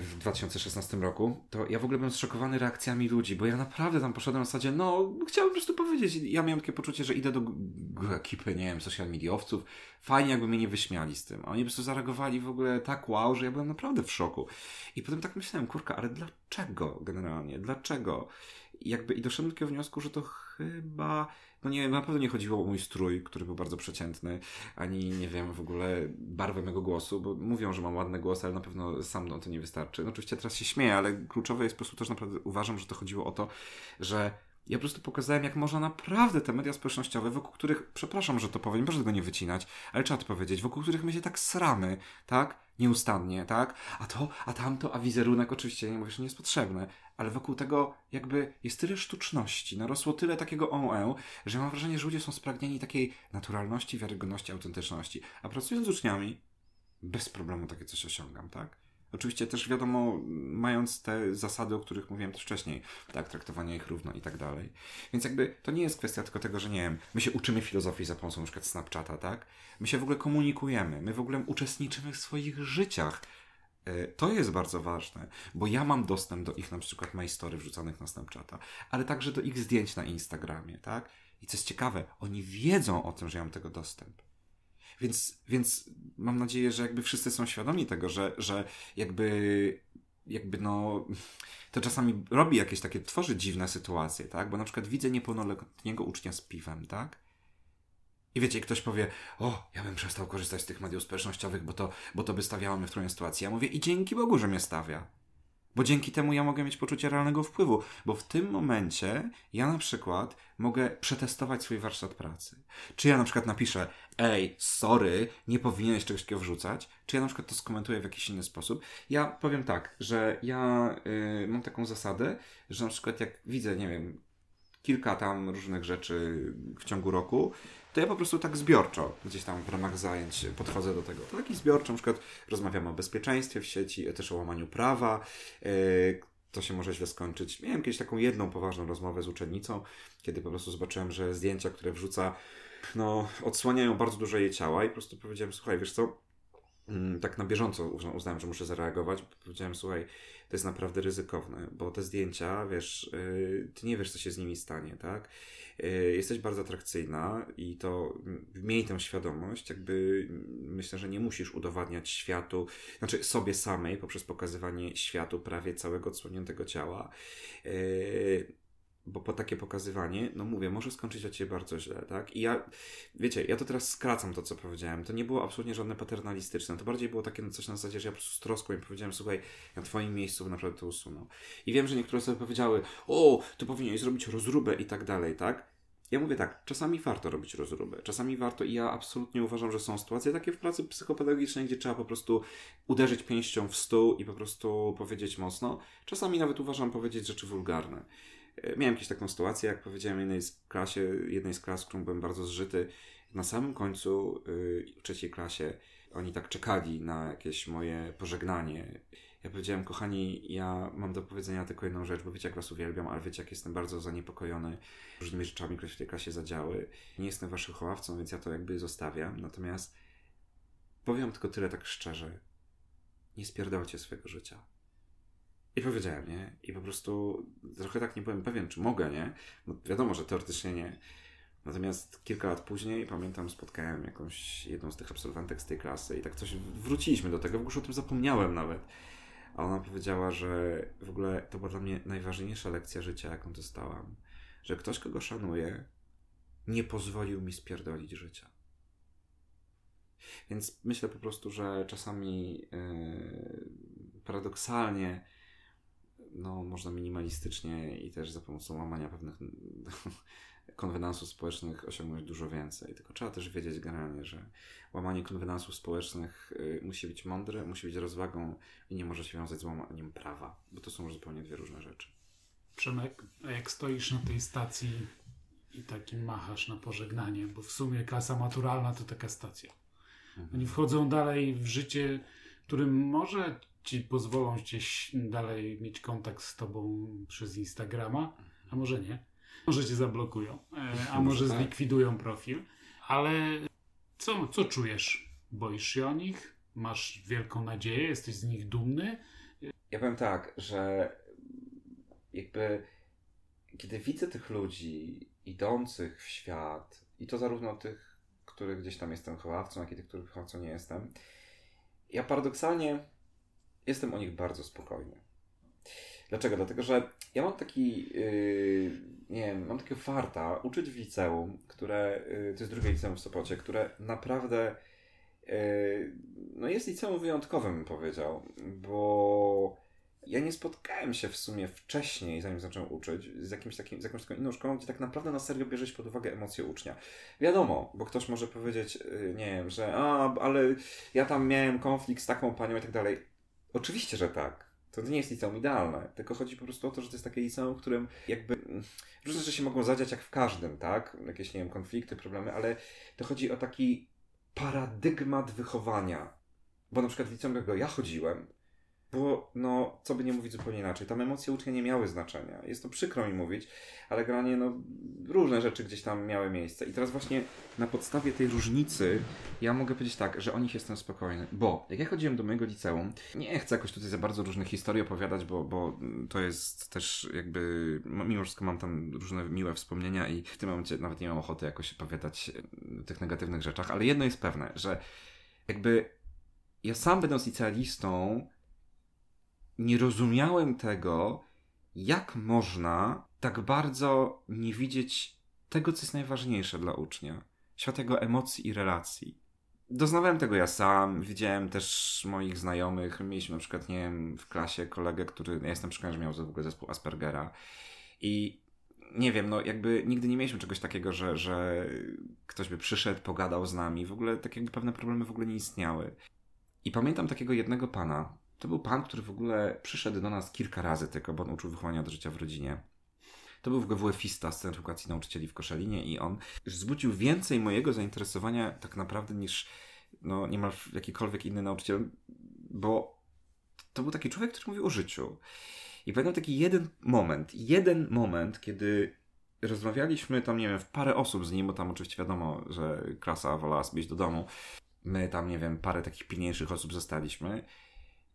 w 2016 roku, to ja w ogóle byłem zszokowany reakcjami ludzi, bo ja naprawdę tam poszedłem w zasadzie, no, chciałbym po prostu powiedzieć, ja miałem takie poczucie, że idę do ekipy, nie wiem, social mediowców, fajnie jakby mnie nie wyśmiali z tym, a oni po prostu zareagowali w ogóle tak wow, że ja byłem naprawdę w szoku. I potem tak myślałem, kurka, ale dlaczego generalnie, dlaczego? I jakby i doszedłem do takiego wniosku, że to chyba no nie, na pewno nie chodziło o mój strój, który był bardzo przeciętny, ani nie wiem w ogóle barwę mego głosu, bo mówią, że mam ładny głos, ale na pewno sam no, to nie wystarczy. No oczywiście teraz się śmieję, ale kluczowe jest po prostu też naprawdę uważam, że to chodziło o to, że Ja po prostu pokazałem, jak można naprawdę te media społecznościowe, wokół których, przepraszam, że to powiem, proszę tego nie wycinać, ale trzeba to powiedzieć, wokół których my się tak sramy, tak? Nieustannie, tak? A to, a tamto, a wizerunek oczywiście, nie mówię, że nie jest potrzebny, ale wokół tego jakby jest tyle sztuczności, narosło tyle takiego OE, że mam wrażenie, że ludzie są spragnieni takiej naturalności, wiarygodności, autentyczności. A pracując z uczniami, bez problemu takie coś osiągam, tak? Oczywiście też wiadomo, mając te zasady, o których mówiłem też wcześniej, tak, traktowania ich równo i tak dalej. Więc jakby to nie jest kwestia tylko tego, że nie wiem, my się uczymy filozofii za pomocą przykład Snapchata, tak? My się w ogóle komunikujemy, my w ogóle uczestniczymy w swoich życiach. E, to jest bardzo ważne, bo ja mam dostęp do ich na przykład majstory wrzucanych na Snapchata, ale także do ich zdjęć na Instagramie, tak? I co jest ciekawe, oni wiedzą o tym, że ja mam tego dostęp. Więc, więc mam nadzieję, że jakby wszyscy są świadomi tego, że, że jakby jakby no, to czasami robi jakieś takie, tworzy dziwne sytuacje, tak? Bo na przykład widzę niepełnoletniego ucznia z piwem, tak? I wiecie, ktoś powie, o, ja bym przestał korzystać z tych mediów społecznościowych, bo to, bo to by stawiało mnie w trudnej sytuacji. Ja mówię, i dzięki Bogu, że mnie stawia. Bo dzięki temu ja mogę mieć poczucie realnego wpływu, bo w tym momencie ja na przykład mogę przetestować swój warsztat pracy. Czy ja na przykład napiszę, ej, sorry, nie powinieneś czegoś takiego wrzucać, czy ja na przykład to skomentuję w jakiś inny sposób. Ja powiem tak, że ja y, mam taką zasadę, że na przykład jak widzę, nie wiem, kilka tam różnych rzeczy w ciągu roku, to ja po prostu tak zbiorczo, gdzieś tam w ramach zajęć podchodzę do tego. Tak i zbiorczo, na przykład rozmawiamy o bezpieczeństwie w sieci, też o łamaniu prawa, e, to się może źle skończyć. Miałem kiedyś taką jedną poważną rozmowę z uczennicą, kiedy po prostu zobaczyłem, że zdjęcia, które wrzuca, no, odsłaniają bardzo dużo jej ciała i po prostu powiedziałem, słuchaj, wiesz co, tak na bieżąco uznałem, że muszę zareagować. Powiedziałem, słuchaj, to jest naprawdę ryzykowne, bo te zdjęcia, wiesz, yy, ty nie wiesz, co się z nimi stanie, tak? Y, jesteś bardzo atrakcyjna i to miej tę świadomość, jakby myślę, że nie musisz udowadniać światu, znaczy sobie samej poprzez pokazywanie światu prawie całego odsłoniętego ciała. Bo po takie pokazywanie, no mówię, może skończyć dla ciebie bardzo źle, tak? I ja, wiecie, ja to teraz skracam to, co powiedziałem. To nie było absolutnie żadne paternalistyczne. To bardziej było takie coś na zasadzie, że ja po prostu z troską im powiedziałem, słuchaj, na twoim miejscu bym naprawdę to usunął. I wiem, że niektóre osoby powiedziały, o, ty powinieneś zrobić rozróbę i tak dalej, tak? Ja mówię tak, czasami warto robić rozróbę, czasami warto i ja absolutnie uważam, że są sytuacje takie w pracy psychopedagogicznej, gdzie trzeba po prostu uderzyć pięścią w stół i po prostu powiedzieć mocno. Czasami nawet uważam powiedzieć rzeczy wulgarne. E, miałem jakąś taką sytuację, jak powiedziałem jednej z klasie, jednej z klas, którą byłem bardzo zżyty. Na samym końcu yy, w trzeciej klasie oni tak czekali na jakieś moje pożegnanie ja powiedziałem, kochani, ja mam do powiedzenia tylko jedną rzecz, bo wiecie, jak was uwielbiam, ale wiecie, jak jestem bardzo zaniepokojony różnymi rzeczami, które się w tej klasie zadziały. Nie jestem waszym chowawcą, więc ja to jakby zostawiam. Natomiast powiem tylko tyle tak szczerze. Nie spierdolcie swojego życia. I powiedziałem, nie? I po prostu trochę tak nie byłem pewien, czy mogę, nie? Wiadomo, że teoretycznie nie. Natomiast kilka lat później, pamiętam, spotkałem jakąś jedną z tych absolwentek z tej klasy i tak coś wróciliśmy do tego, bo już o tym zapomniałem nawet. A ona powiedziała, że w ogóle to była dla mnie najważniejsza lekcja życia, jaką dostałam. Że ktoś, kogo szanuję, nie pozwolił mi spierdolić życia. Więc myślę po prostu, że czasami yy, paradoksalnie no, można minimalistycznie i też za pomocą łamania pewnych konwenansów społecznych osiągnąć dużo więcej. Tylko trzeba też wiedzieć generalnie, że łamanie konwenansów społecznych y, musi być mądre, musi być rozwagą i nie może się wiązać z łamaniem prawa, bo to są zupełnie dwie różne rzeczy. Przemek, a jak stoisz na tej stacji i taki machasz na pożegnanie, bo w sumie klasa maturalna to taka stacja. Mhm. Oni wchodzą dalej w życie, którym może ci pozwolą gdzieś dalej mieć kontakt z tobą przez Instagrama, a może nie. Może cię zablokują, e, a może tak. zlikwidują profil. Ale co, co czujesz? Boisz się o nich? Masz wielką nadzieję? Jesteś z nich dumny? Ja powiem tak, że jakby kiedy widzę tych ludzi idących w świat i to zarówno tych, których gdzieś tam jestem wychowawcą, jak i tych, których wychowawcą nie jestem, ja paradoksalnie jestem o nich bardzo spokojny. Dlaczego? Dlatego, że ja mam taki, yy, nie wiem, mam takiego farta uczyć w liceum, które, yy, to jest drugie liceum w Sopocie, które naprawdę yy, no jest liceum wyjątkowym, bym powiedział, bo ja nie spotkałem się w sumie wcześniej, zanim zacząłem uczyć, z, jakimś takim, z jakąś taką inną szkołą, gdzie tak naprawdę na serio bierzesz pod uwagę emocje ucznia. Wiadomo, bo ktoś może powiedzieć, y, nie wiem, że a, ale ja tam miałem konflikt z taką panią i tak dalej. Oczywiście, że tak. To nie jest liceum idealne, tylko chodzi po prostu o to, że to jest takie liceum, w którym jakby mm, różne rzeczy się mogą zadziać jak w każdym, tak? Jakieś, nie wiem, konflikty, problemy, ale to chodzi o taki paradygmat wychowania. Bo na przykład w liceum, którego ja chodziłem, było, no, co by nie mówić zupełnie inaczej. Tam emocje ucznia nie miały znaczenia. Jest to przykro mi mówić, ale granie, no, różne rzeczy gdzieś tam miały miejsce. I teraz właśnie na podstawie tej różnicy ja mogę powiedzieć tak, że o nich jestem spokojny. Bo jak ja chodziłem do mojego liceum, nie chcę jakoś tutaj za bardzo różnych historii opowiadać, bo, bo to jest też jakby, mimo wszystko mam tam różne miłe wspomnienia i w tym momencie nawet nie mam ochoty jakoś opowiadać o tych negatywnych rzeczach, ale jedno jest pewne, że jakby ja sam będąc licealistą, nie rozumiałem tego, jak można tak bardzo nie widzieć tego, co jest najważniejsze dla ucznia świat jego emocji i relacji. Doznawałem tego ja sam, widziałem też moich znajomych. Mieliśmy na przykład, nie wiem, w klasie kolegę, który, ja jestem przekonany, że miał w ogóle zespół Aspergera. I nie wiem, no jakby nigdy nie mieliśmy czegoś takiego, że, że ktoś by przyszedł, pogadał z nami. W ogóle tak jakby pewne problemy w ogóle nie istniały. I pamiętam takiego jednego pana, to był pan, który w ogóle przyszedł do nas kilka razy tylko, bo on uczył wychowania do życia w rodzinie. To był WF-ista z Centrum Edukacji Nauczycieli w Koszalinie i on wzbudził więcej mojego zainteresowania tak naprawdę niż no, niemal jakikolwiek inny nauczyciel, bo to był taki człowiek, który mówił o życiu. I pamiętam taki jeden moment, jeden moment, kiedy rozmawialiśmy tam, nie wiem, w parę osób z nim, bo tam oczywiście wiadomo, że klasa wolała być do domu. My tam, nie wiem, parę takich pilniejszych osób zostaliśmy.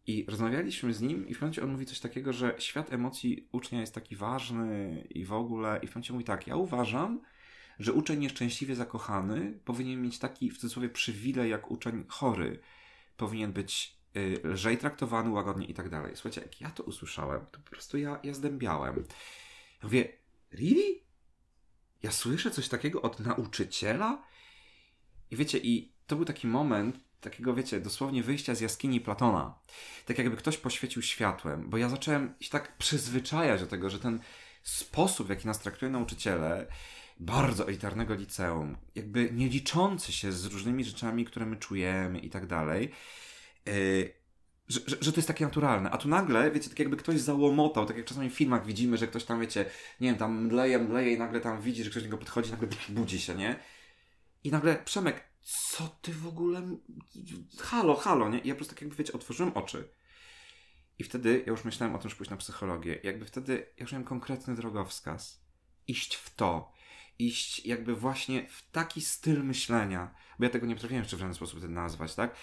I rozmawialiśmy z nim i w momencie on mówi coś takiego, że świat emocji ucznia jest taki ważny i w ogóle. I w momencie mówi tak, ja uważam, że uczeń nieszczęśliwie zakochany powinien mieć taki w cudzysłowie przywilej jak uczeń chory. Powinien być y, lżej traktowany, łagodnie i tak dalej. Słuchajcie, jak ja to usłyszałem, to po prostu ja, ja zdębiałem. Ja mówię, really? Ja słyszę coś takiego od nauczyciela? I wiecie, i to był taki moment, takiego, wiecie, dosłownie wyjścia z jaskini Platona. Tak jakby ktoś poświecił światłem, bo ja zacząłem się tak przyzwyczajać do tego, że ten sposób, w jaki nas traktują nauczyciele, bardzo elitarnego liceum, jakby nie liczący się z różnymi rzeczami, które my czujemy i tak dalej, yy, że, że, że, to jest takie naturalne. A tu nagle, wiecie, tak jakby ktoś załomotał, tak jak czasami w filmach widzimy, że ktoś tam, wiecie, nie wiem, tam mdleje, mdleje i nagle tam widzi, że ktoś do niego podchodzi, nagle budzi się, nie? I nagle, Przemek, co ty w ogóle... Halo, halo, nie? I ja po prostu tak jakby, wiecie, otworzyłem oczy. I wtedy ja już myślałem o tym, że pójść na psychologię. Jakby wtedy ja już miałem konkretny drogowskaz. Iść w to. Iść jakby właśnie w taki styl myślenia. Bo ja tego nie potrafiłem jeszcze w żaden sposób nazwać, tak?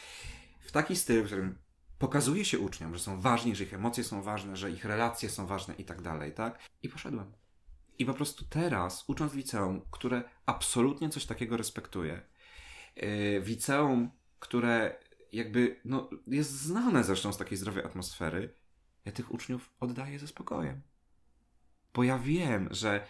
W taki styl, w którym pokazuje się uczniom, że są ważni, że ich emocje są ważne, że ich relacje są ważne i tak dalej, tak? I poszedłem. I po prostu teraz, ucząc liceum, które absolutnie coś takiego respektuje, w liceum, które jakby no, jest znane zresztą z takiej zdrowej atmosfery, ja tych uczniów oddaję ze spokojem. Bo ja wiem, że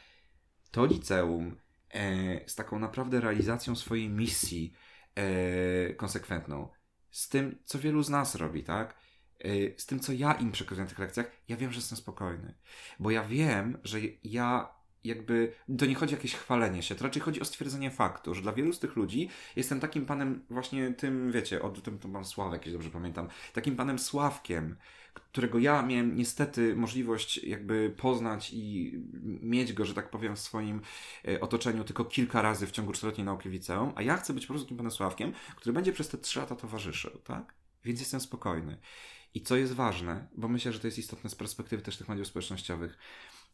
to liceum e, z taką naprawdę realizacją swojej misji e, konsekwentną, z tym, co wielu z nas robi, tak? E, z tym, co ja im przekazuję na tych lekcjach, ja wiem, że jestem spokojny. Bo ja wiem, że ja jakby to nie chodzi o jakieś chwalenie się, to raczej chodzi o stwierdzenie faktu, że dla wielu z tych ludzi jestem takim panem właśnie tym, wiecie, od tym to pan Sławek, jeśli dobrze pamiętam, takim panem Sławkiem, którego ja miałem niestety możliwość jakby poznać i mieć go, że tak powiem, w swoim e, otoczeniu tylko kilka razy w ciągu czteroletniej nauki w liceum, a ja chcę być po prostu takim panem Sławkiem, który będzie przez te trzy lata towarzyszył, tak? Więc jestem spokojny. I co jest ważne, bo myślę, że to jest istotne z perspektywy też tych mediów społecznościowych,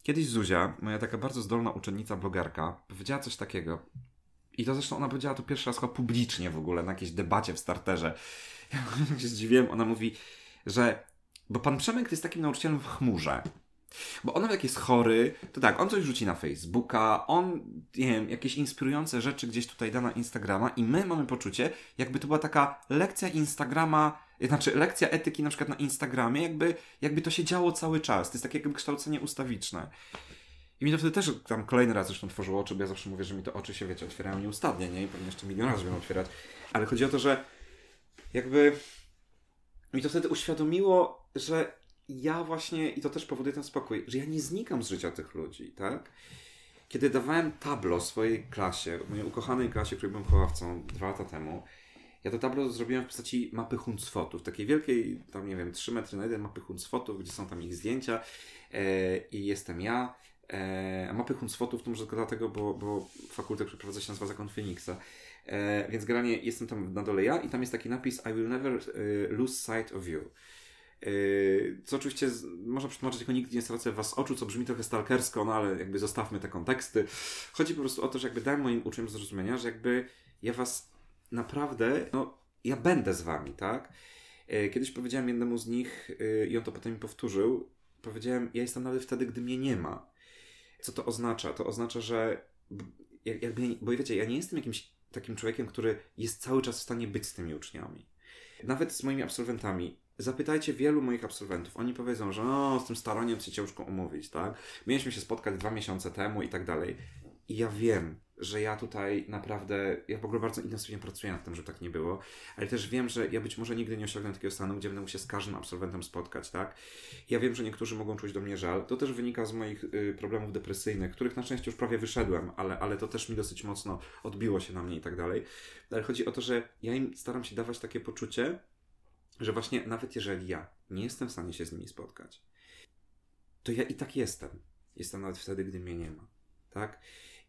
Kiedyś Zuzia, moja taka bardzo zdolna uczennica blogerka, powiedziała coś takiego. I to zresztą ona powiedziała to pierwszy raz chyba publicznie w ogóle, na jakiejś debacie w starterze. Ja się zdziwiłem, ona mówi, że... Bo pan Przemek jest takim nauczycielem w chmurze. Bo on jak jest chory, to tak, on coś rzuci na Facebooka, on, nie wiem, jakieś inspirujące rzeczy gdzieś tutaj da na Instagrama i my mamy poczucie, jakby to była taka lekcja Instagrama, znaczy lekcja etyki na przykład na Instagramie, jakby, jakby to się działo cały czas. To jest takie jakby kształcenie ustawiczne. I mi to wtedy też tam kolejny raz zresztą tworzyło oczy, bo ja zawsze mówię, że mi to oczy się, wiecie, otwierają nieustannie, nie? I pewnie jeszcze milion razy będą otwierać. Ale chodzi o to, że jakby mi to wtedy uświadomiło, że ja właśnie, i to też powoduje ten spokój, że ja nie znikam z życia tych ludzi, tak? Kiedy dawałem tablo swojej klasie, mojej ukochanej klasie, której byłem wychowawcą dwa lata temu, ja to tablo zrobiłem w postaci mapy Huncfotów, takiej wielkiej, tam nie wiem, 3 metry na 1 mapy Huncfotów, gdzie są tam ich zdjęcia e, i jestem ja. E, mapy Huncfotów to może tylko dlatego, bo, bo fakultet przeprowadza się nazywa Zakon Feniksa. E, więc granie jestem tam na dole ja i tam jest taki napis I will never e, lose sight of you. E, co oczywiście można przetłumaczyć jako nigdy nie stracę was oczu, co brzmi trochę stalkersko, no ale jakby zostawmy te konteksty. Chodzi po prostu o to, że jakby dałem moim uczniom zrozumienia, że jakby ja was naprawdę, no ja będę z wami, tak? E, kiedyś powiedziałem jednemu z nich e, i on to potem mi powtórzył, powiedziałem, ja jestem nawet wtedy, gdy mnie nie ma. Co to oznacza? To oznacza, że jakby, bo wiecie, ja nie jestem jakimś takim człowiekiem, który jest cały czas w stanie być z tymi uczniami. Nawet z moimi absolwentami. Zapytajcie wielu moich absolwentów. Oni powiedzą, że no, z tym staraniem się ciężko umówić, tak? Mieliśmy się spotkać dwa miesiące temu i tak dalej. I ja wiem, że ja tutaj naprawdę, ja w ogóle bardzo intensywnie pracuję nad tym, żeby tak nie było, ale też wiem, że ja być może nigdy nie osiągnę takiego stanu, gdzie będę musiał się z każdym absolwentem spotkać, tak? Ja wiem, że niektórzy mogą czuć do mnie żal. To też wynika z moich y, problemów depresyjnych, których na szczęście już prawie wyszedłem, ale, ale to też mi dosyć mocno odbiło się na mnie i tak dalej. Ale chodzi o to, że ja im staram się dawać takie poczucie, że właśnie nawet jeżeli ja nie jestem w stanie się z nimi spotkać, to ja i tak jestem. Jestem nawet wtedy, gdy mnie nie ma. Tak?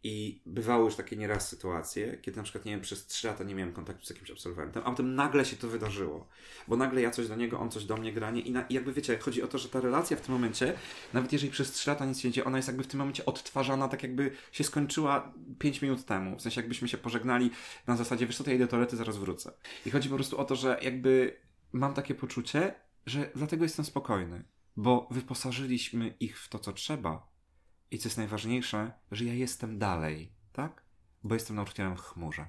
I bywały już takie nieraz sytuacje, kiedy na przykład, nie wiem, przez trzy lata nie miałem kontaktu z jakimś absolwentem, a potem nagle się to wydarzyło. Bo nagle ja coś do niego, on coś do mnie granie i, na, i jakby wiecie, chodzi o to, że ta relacja w tym momencie, nawet jeżeli przez trzy lata nic się nie dzieje, ona jest jakby w tym momencie odtwarzana tak jakby się skończyła pięć minut temu. W sensie jakbyśmy się pożegnali na zasadzie, wiesz co, ja idę do toalety, zaraz wrócę. I chodzi po prostu o to, że jakby mam takie poczucie, że dlatego jestem spokojny. Bo wyposażyliśmy ich w to, co trzeba, i co jest najważniejsze, że ja jestem dalej, tak? Bo jestem nauczycielem w chmurze.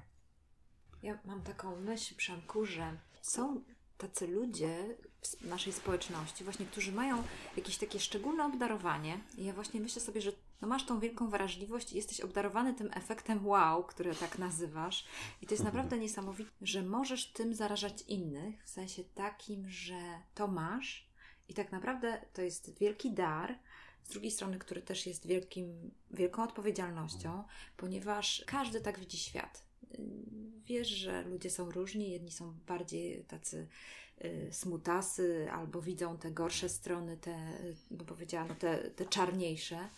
Ja mam taką myśl, Przemku, że są tacy ludzie w naszej społeczności, właśnie, którzy mają jakieś takie szczególne obdarowanie. I ja właśnie myślę sobie, że no masz tą wielką wrażliwość i jesteś obdarowany tym efektem wow, który tak nazywasz. I to jest mhm. naprawdę niesamowite, że możesz tym zarażać innych, w sensie takim, że to masz i tak naprawdę to jest wielki dar, z drugiej strony, który też jest wielkim, wielką odpowiedzialnością, ponieważ każdy tak widzi świat. Wiesz, że ludzie są różni, jedni są bardziej tacy y, smutasy, albo widzą te gorsze strony, te, bo powiedziałam, te, te czarniejsze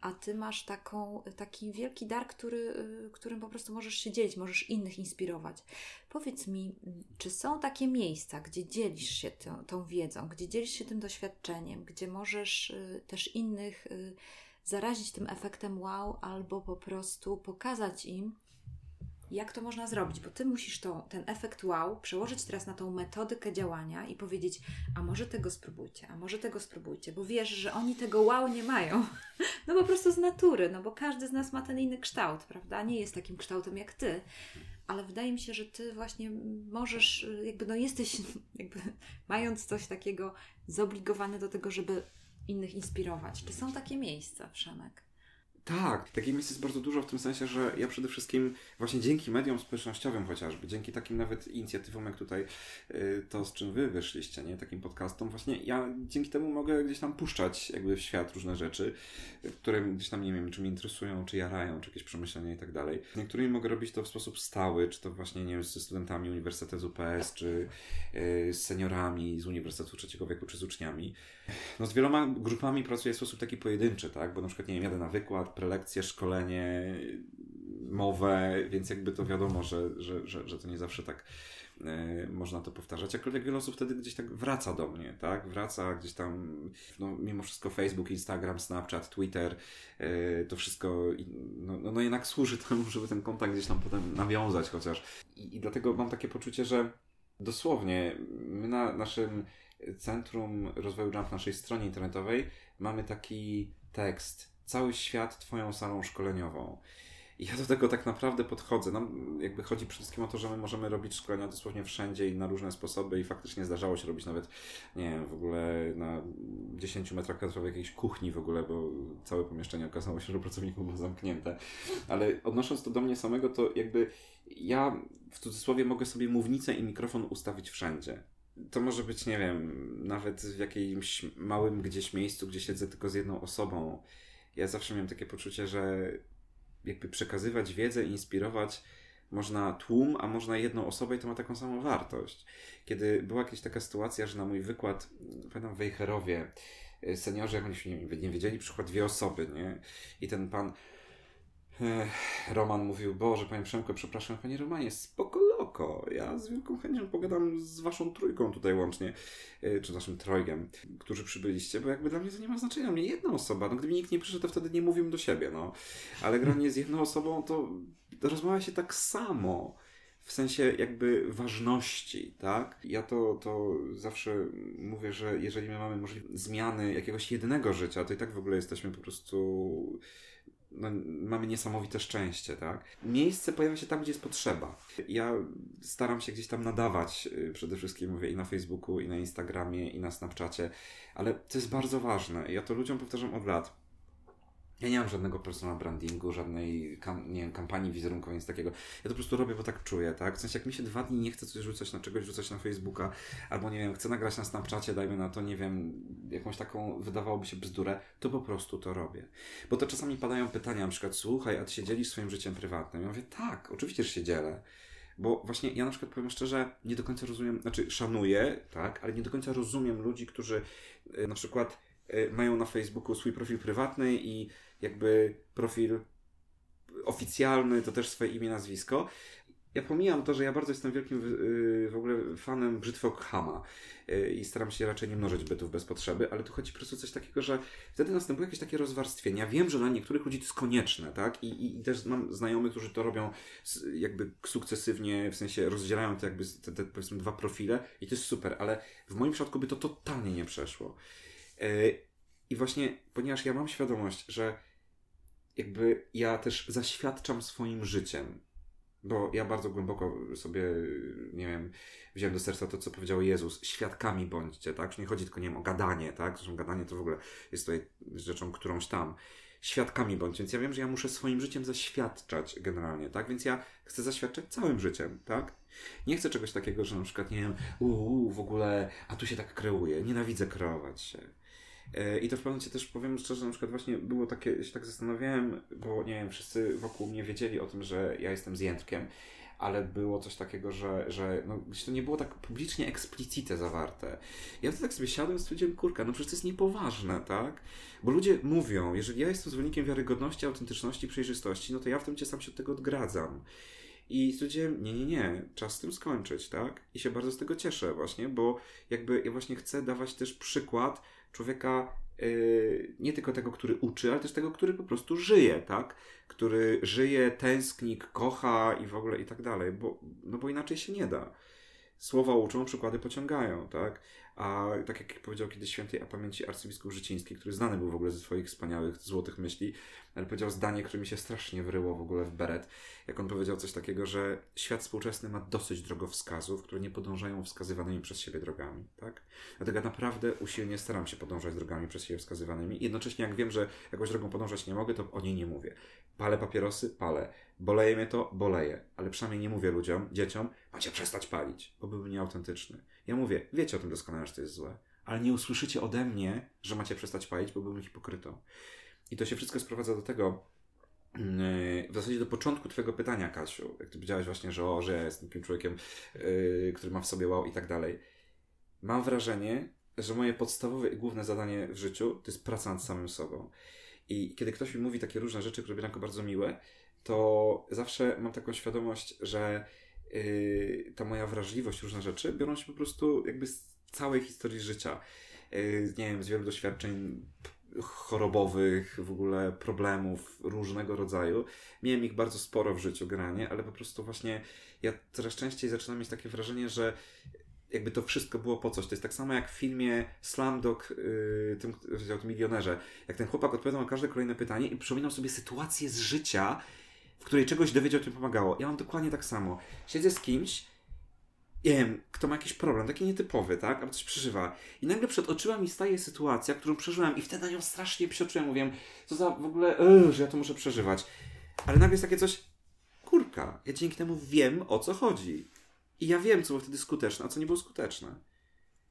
a ty masz taką, taki wielki dar, który, y, którym po prostu możesz się dzielić, możesz innych inspirować. Powiedz mi, czy są takie miejsca, gdzie dzielisz się tą, tą wiedzą, gdzie dzielisz się tym doświadczeniem, gdzie możesz y, też innych y, zarazić tym efektem wow, albo po prostu pokazać im, jak to można zrobić, bo ty musisz to, ten efekt wow przełożyć teraz na tą metodykę działania i powiedzieć, a może tego spróbujcie, a może tego spróbujcie, bo wiesz, że oni tego wow nie mają. No po prostu z natury, no bo każdy z nas ma ten inny kształt, prawda? Nie jest takim kształtem jak ty. Ale wydaje mi się, że ty właśnie możesz, jakby no jesteś, jakby mając coś takiego, zobligowany do tego, żeby innych inspirować. Czy są takie miejsca, Przemek? Tak, takich miejsc jest bardzo dużo w tym sensie, że ja przede wszystkim właśnie dzięki mediom społecznościowym chociażby, dzięki takim nawet inicjatywom jak tutaj y, to, z czym wy wyszliście, nie, takim podcastom, właśnie ja dzięki temu mogę gdzieś tam puszczać jakby w świat różne rzeczy, które gdzieś tam nie wiem, czy mnie interesują, czy jarają, czy jakieś przemyślenia i tak dalej. Niektórymi mogę robić to w sposób stały, czy to właśnie, nie wiem, ze studentami Uniwersytetu z czy y, z seniorami z Uniwersytetu Trzeciego Wieku, czy z uczniami. No z wieloma grupami pracuję w sposób taki pojedynczy, tak, bo na przykład, nie wiem, jadę na wykład, prelekcje, szkolenie, mowę, więc jakby to wiadomo, że, że, że, że to nie zawsze tak e, można to powtarzać. Jakkolwiek wiele osób wtedy gdzieś tak wraca do mnie, tak? Wraca gdzieś tam, no mimo wszystko Facebook, Instagram, Snapchat, Twitter, e, to wszystko no, no, no jednak służy temu, żeby ten kontakt gdzieś tam potem nawiązać chociaż. I, i dlatego mam takie poczucie, że dosłownie my na naszym Centrum Rozwoju Jump, naszej stronie internetowej, mamy taki tekst cały świat Twoją salą szkoleniową. I ja do tego tak naprawdę podchodzę. Nam jakby chodzi przede wszystkim o to, że my możemy robić szkolenia dosłownie wszędzie i na różne sposoby i faktycznie zdarzało się robić nawet, nie wiem, w ogóle na 10 metrach kwadratowych jakiejś kuchni w ogóle, bo całe pomieszczenie okazało się, że pracowników było zamknięte. Ale odnosząc to do mnie samego, to jakby ja w cudzysłowie mogę sobie mównicę i mikrofon ustawić wszędzie to może być, nie wiem, nawet w jakimś małym gdzieś miejscu, gdzie siedzę tylko z jedną osobą. Ja zawsze miałem takie poczucie, że jakby przekazywać wiedzę, inspirować można tłum, a można jedną osobę i to ma taką samą wartość. Kiedy była jakaś taka sytuacja, że na mój wykład, pamiętam Wejherowie, y, seniorzy, jak oni się nie, nie wiedzieli, przyszła dwie osoby, nie? I ten pan Roman mówił, Boże, Panie Przemko, przepraszam, Panie Romanie, spoko loko, ja z wielką chęcią pogadam z Waszą trójką tutaj łącznie, e, czy Waszym trojgiem, którzy przybyliście, bo jakby dla mnie to nie ma znaczenia, mnie jedna osoba, no gdyby nikt nie przyszedł, to wtedy nie mówił do siebie, no. Ale granie z jedną osobą, to rozmawia się tak samo w sensie jakby ważności, tak? Ja to, to zawsze mówię, że jeżeli my mamy możliwość zmiany jakiegoś jednego życia, to i tak w ogóle jesteśmy po prostu no, mamy niesamowite szczęście, tak? Miejsce pojawia się tam, gdzie jest potrzeba. Ja staram się gdzieś tam nadawać, y, przede wszystkim mówię i na Facebooku, i na Instagramie, i na Snapchacie, ale to jest bardzo ważne. Ja to ludziom powtarzam od lat ja nie mam żadnego personal brandingu, żadnej kam, nie wiem, kampanii wizerunkowej, nic takiego. Ja to po prostu robię, bo tak czuję, tak? W sensie, jak mi się dwa dni nie chce coś rzucać na czegoś, rzucać na Facebooka, albo nie wiem, chcę nagrać na Snapchacie, dajmy na to, nie wiem, jakąś taką, wydawałoby się bzdurę, to po prostu to robię. Bo to czasami padają pytania, na przykład, słuchaj, a ty się dzielisz swoim życiem prywatnym? Ja mówię, tak, oczywiście, że się dzielę. Bo właśnie ja na przykład powiem szczerze, nie do końca rozumiem, znaczy szanuję, tak, ale nie do końca rozumiem ludzi, którzy y, na przykład y, mają na Facebooku swój profil prywatny i jakby profil oficjalny, to też swoje imię, nazwisko. Ja pomijam to, że ja bardzo jestem wielkim y, w ogóle fanem brzytwy Okhama y, i staram się raczej nie mnożyć bytów bez potrzeby, ale tu chodzi po prostu coś takiego, że wtedy następuje jakieś takie rozwarstwienie. Ja wiem, że dla niektórych ludzi to jest konieczne, tak? I, i, i też mam znajomych, którzy to robią jakby sukcesywnie, w sensie rozdzielają to jakby te, te powiedzmy dwa profile i to jest super, ale w moim przypadku by to totalnie nie przeszło. Y, I właśnie, ponieważ ja mam świadomość, że jakby ja też zaświadczam swoim życiem. Bo ja bardzo głęboko sobie, nie wiem, wziąłem do serca to, co powiedział Jezus. Świadkami bądźcie, tak? Już nie chodzi tylko, nie wiem, o gadanie, tak? Zresztą gadanie to w ogóle jest tutaj rzeczą którąś tam. Świadkami bądźcie. Więc ja wiem, że ja muszę swoim życiem zaświadczać generalnie, tak? Więc ja chcę zaświadczać całym życiem, tak? Nie chcę czegoś takiego, że na przykład, nie wiem, uuu, w ogóle, a tu się tak kreuje. Nienawidzę kreować się I to w pewnym momencie też powiem szczerze, na przykład właśnie było takie, się tak zastanawiałem, bo nie wiem, wszyscy wokół mnie wiedzieli o tym, że ja jestem z ale było coś takiego, że, że no, to nie było tak publicznie eksplicite zawarte. Ja to tak sobie siadłem i stwierdziłem, kurka, no przecież to jest niepoważne, tak? Bo ludzie mówią, jeżeli ja jestem zwolennikiem wiarygodności, autentyczności, przejrzystości, no to ja w tym cię sam się od tego odgradzam. I stwierdziłem, nie, nie, nie, czas z tym skończyć, tak? I się bardzo z tego cieszę właśnie, bo jakby ja właśnie chcę dawać też przykład, człowieka yy, nie tylko tego, który uczy, ale też tego, który po prostu żyje, tak? Który żyje, tęskni, kocha i w ogóle i tak dalej, bo, no bo inaczej się nie da. Słowa uczą, przykłady pociągają, tak? A tak jak powiedział kiedyś świętej a pamięci arcybiskup Życiński, który znany był w ogóle ze swoich wspaniałych, złotych myśli, ale powiedział zdanie, które mi się strasznie wryło w ogóle w beret, jak on powiedział coś takiego, że świat współczesny ma dosyć drogowskazów, które nie podążają wskazywanymi przez siebie drogami, tak? Dlatego naprawdę usilnie staram się podążać drogami przez siebie wskazywanymi. Jednocześnie jak wiem, że jakąś drogą podążać nie mogę, to o niej nie mówię. Palę papierosy? Palę. Boleje mnie to? Boleje. Ale przynajmniej nie mówię ludziom, dzieciom, macie przestać palić, bo byłby nieautentyczny. Ja mówię, wiecie o tym doskonale, że to jest złe, ale nie usłyszycie ode mnie, że macie przestać palić, bo byłbym hipokrytą. I to się wszystko sprowadza do tego, mm, w zasadzie do początku Twojego pytania, Kasiu, jak Ty powiedziałeś właśnie, że o, że ja jestem takim człowiekiem, yy, który ma w sobie wow i tak dalej. Mam wrażenie, że moje podstawowe i główne zadanie w życiu to jest praca nad samym sobą. I kiedy ktoś mi mówi takie różne rzeczy, które będą bardzo miłe, to zawsze mam taką świadomość, że yy, ta moja wrażliwość, różne rzeczy biorą się po prostu jakby z całej historii życia. Yy, nie wiem, z wielu doświadczeń chorobowych, w ogóle problemów różnego rodzaju. Miałem ich bardzo sporo w życiu granie, ale po prostu właśnie ja coraz częściej zaczynam mieć takie wrażenie, że jakby to wszystko było po coś. To jest tak samo jak w filmie Slumdog, yy, tym, o tym milionerze. Jak ten chłopak odpowiadał na każde kolejne pytanie i przypominał sobie sytuację z życia, w której czegoś dowiedział, to mi pomagało. Ja mam dokładnie tak samo. Siedzę z kimś, nie wiem, kto ma jakiś problem, taki nietypowy, tak? Albo coś przeżywa. I nagle przed oczyma mi staje sytuacja, którą przeżyłem i wtedy na nią strasznie psioczyłem. Mówię, co za w ogóle, yy, że ja to muszę przeżywać. Ale nagle jest takie coś, kurka, ja dzięki temu wiem, o co chodzi. I ja wiem, co było wtedy skuteczne, a co nie było skuteczne.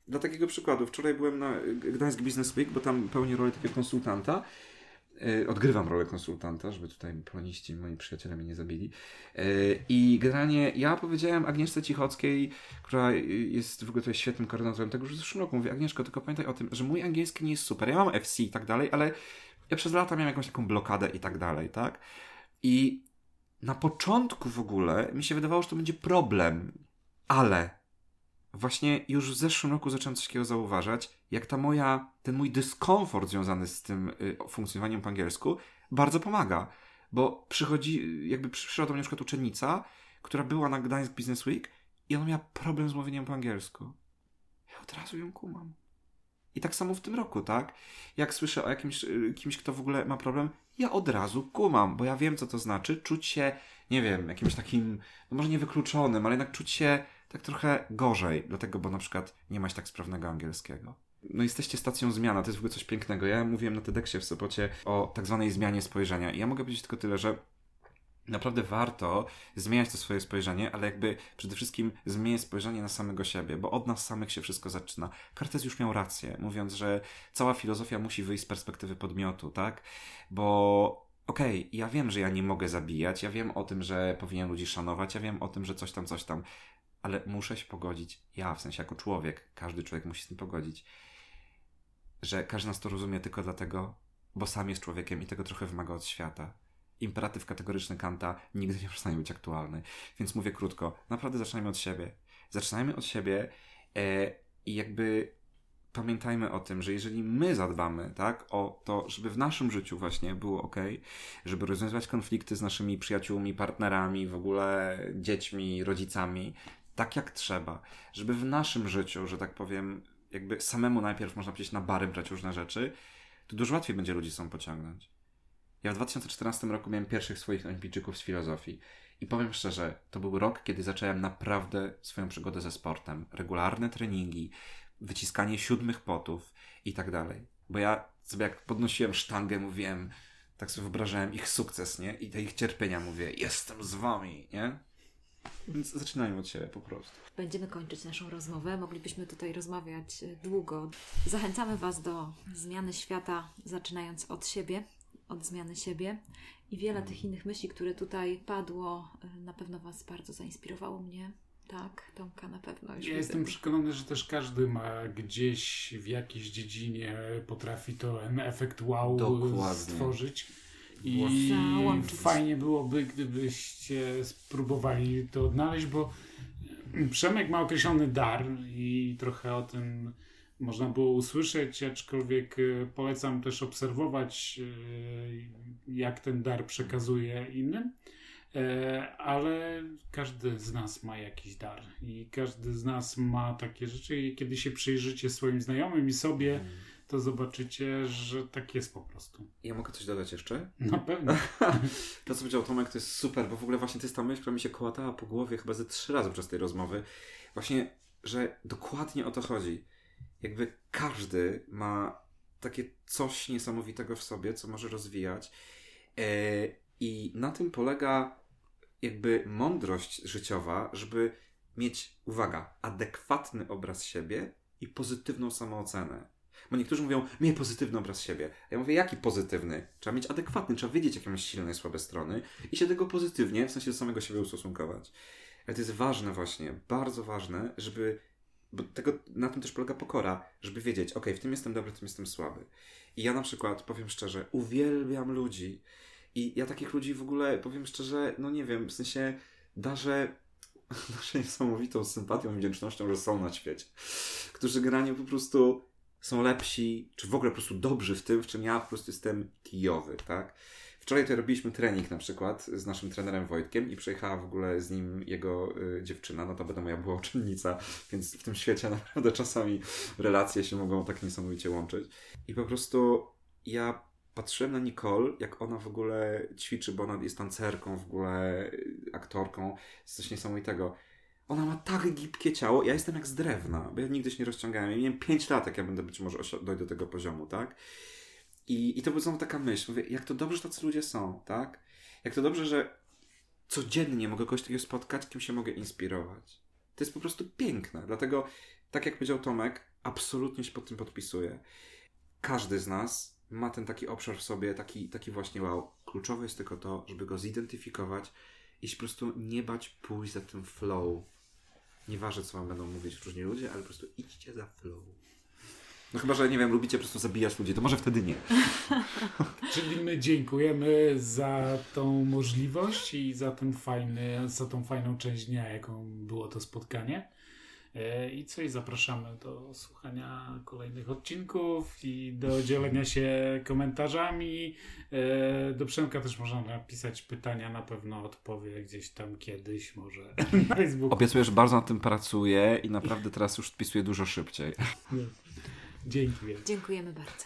dla takiego przykładu, wczoraj byłem na Gdańsk Business Week, bo tam pełnię rolę takiego konsultanta. E, Odgrywam rolę konsultanta, żeby tutaj ploniści, moi przyjaciele mnie nie zabili. E, I generalnie ja powiedziałem Agnieszce Cichockiej, która jest w ogóle tutaj świetnym koordynatorem tego, że w zeszłym roku mówię, Agnieszko, tylko pamiętaj o tym, że mój angielski nie jest super. Ja mam FC i tak dalej, ale ja przez lata miałem jakąś taką blokadę i tak dalej, tak? I na początku w ogóle mi się wydawało, że to będzie problem, ale właśnie już w zeszłym roku zacząłem coś takiego zauważać, jak ta moja, ten mój dyskomfort związany z tym y, funkcjonowaniem po angielsku bardzo pomaga. Bo przychodzi, jakby przyszła do mnie na przykład uczennica, która była na Gdańsk Business Week i ona miała problem z mówieniem po angielsku. Ja od razu ją kumam. I tak samo w tym roku, tak? Jak słyszę o jakimś y, kimś, kto w ogóle ma problem, ja od razu kumam, bo ja wiem, co to znaczy. Czuć się, nie wiem, jakimś takim, no może nie wykluczonym, ale jednak czuć się tak trochę gorzej, dlatego, bo na przykład nie masz tak sprawnego angielskiego. No jesteście stacją zmiana, to jest w ogóle coś pięknego. Ja mówiłem na TEDxie w Sopocie o tak zwanej zmianie spojrzenia i ja mogę powiedzieć tylko tyle, że naprawdę warto zmieniać to swoje spojrzenie, ale jakby przede wszystkim zmieniać spojrzenie na samego siebie, bo od nas samych się wszystko zaczyna. Kartes już miał rację, mówiąc, że cała filozofia musi wyjść z perspektywy podmiotu, tak? Bo okej, okay, ja wiem, że ja nie mogę zabijać, ja wiem o tym, że powinien ludzi szanować, ja wiem o tym, że coś tam, coś tam, ale muszę się pogodzić, ja w sensie jako człowiek, każdy człowiek musi z tym pogodzić, że każdy nas to rozumie tylko dlatego, bo sam jest człowiekiem i tego trochę wymaga od świata. Imperatyw kategoryczny Kanta nigdy nie przestanie być aktualny. Więc mówię krótko, naprawdę zaczynajmy od siebie. Zaczynajmy od siebie e, i jakby pamiętajmy o tym, że jeżeli my zadbamy, tak, o to, żeby w naszym życiu właśnie było ok, żeby rozwiązywać konflikty z naszymi przyjaciółmi, partnerami, w ogóle dziećmi, rodzicami, tak jak trzeba, żeby w naszym życiu, że tak powiem, jakby samemu najpierw można przejść na bary, brać różne rzeczy, to dużo łatwiej będzie ludzi są pociągnąć. Ja w 2014 roku miałem pierwszych swoich olimpijczyków z filozofii. I powiem szczerze, to był rok, kiedy zacząłem naprawdę swoją przygodę ze sportem. Regularne treningi, wyciskanie siódmych potów i tak dalej. Bo ja sobie jak podnosiłem sztangę, mówiłem, tak sobie wyobrażałem ich sukces, nie? I te ich cierpienia, mówię, jestem z wami, nie? Więc zaczynajmy od siebie po prostu. Będziemy kończyć naszą rozmowę. Moglibyśmy tutaj rozmawiać długo. Zachęcamy Was do zmiany świata, zaczynając od siebie, od zmiany siebie. I wiele tych innych myśli, które tutaj padło, e, na pewno Was bardzo zainspirowało mnie. Tak, Tomka na pewno. Już ja jestem przekonany, że też każdy ma gdzieś w jakiejś dziedzinie potrafi to efekt wow Dokładnie. stworzyć. I Załączyć. fajnie byłoby, gdybyście spróbowali to odnaleźć, bo Przemek ma określony dar i trochę o tym można było usłyszeć, aczkolwiek e, polecam też obserwować, e, jak ten dar przekazuje innym. E, ale każdy z nas ma jakiś dar i każdy z nas ma takie rzeczy i kiedy się przyjrzycie swoim znajomym i sobie, mm to zobaczycie, że tak jest po prostu. Ja mogę coś dodać jeszcze? Na pewno. to, co powiedział Tomek, to jest super, bo w ogóle właśnie to jest ta myśl, która mi się kołatała po głowie chyba ze trzy razy podczas tej rozmowy. Właśnie, że dokładnie o to chodzi. Jakby każdy ma takie coś niesamowitego w sobie, co może rozwijać. E, I na tym polega jakby mądrość życiowa, żeby mieć, uwaga, adekwatny obraz siebie i pozytywną samoocenę. Bo niektórzy mówią, miej pozytywny obraz siebie. Ja mówię, jaki pozytywny? Trzeba mieć adekwatny, trzeba wiedzieć, jakie masz silne i słabe strony i się tego pozytywnie, w sensie do samego siebie ustosunkować. Ale to jest ważne właśnie, bardzo ważne, żeby, bo tego, na tym też polega pokora, żeby wiedzieć, ok, w tym jestem dobry, w tym jestem słaby. I ja na przykład, powiem szczerze, uwielbiam ludzi i ja takich ludzi w ogóle, powiem szczerze, no nie wiem, w sensie darzę naszą niesamowitą sympatią i wdzięcznością, że są na świecie. Którzy granie po prostu są lepsi, czy w ogóle po prostu dobrzy w tym, w czym ja po prostu jestem kijowy, tak? Wczoraj to robiliśmy trening na przykład z naszym trenerem Wojtkiem i przejechała w ogóle z nim jego y, dziewczyna, no to będę moja była uczennica, więc w tym świecie naprawdę czasami relacje się mogą tak niesamowicie łączyć. I po prostu ja patrzyłem na Nicole, jak ona w ogóle ćwiczy, bo ona jest tancerką, w ogóle y, aktorką, jest coś niesamowitego. Ona ma tak gibkie ciało, ja jestem jak z drewna, bo ja nigdy się nie rozciągałem. Ja miałem 5 lat, jak ja będę być może dojdę do tego poziomu, tak? I, I to była znowu taka myśl, mówię, jak to dobrze, że tacy ludzie są, tak? Jak to dobrze, że codziennie mogę kogoś takiego spotkać, kim się mogę inspirować. To jest po prostu piękne. Dlatego, tak jak powiedział Tomek, absolutnie się pod tym podpisuję. Każdy z nas ma ten taki obszar w sobie, taki, taki właśnie wow. Kluczowe jest tylko to, żeby go zidentyfikować i się po prostu nie bać pójść za tym flow. Nieważne, co wam będą mówić różni ludzie, ale po prostu idźcie za flow. No chyba, że nie wiem, lubicie po prostu zabijać ludzi, to może wtedy nie. Czyli my dziękujemy za tą możliwość i za ten fajny, za tą fajną część dnia, jaką było to spotkanie. E, I co i zapraszamy do słuchania kolejnych odcinków i do dzielenia się komentarzami. E, Do Przemka też można napisać pytania, na pewno odpowie gdzieś tam kiedyś, może na Facebooku. Obiecuję, że bardzo nad tym pracuję i naprawdę teraz już wpisuję dużo szybciej. Dzięki wielkie. Dziękujemy bardzo.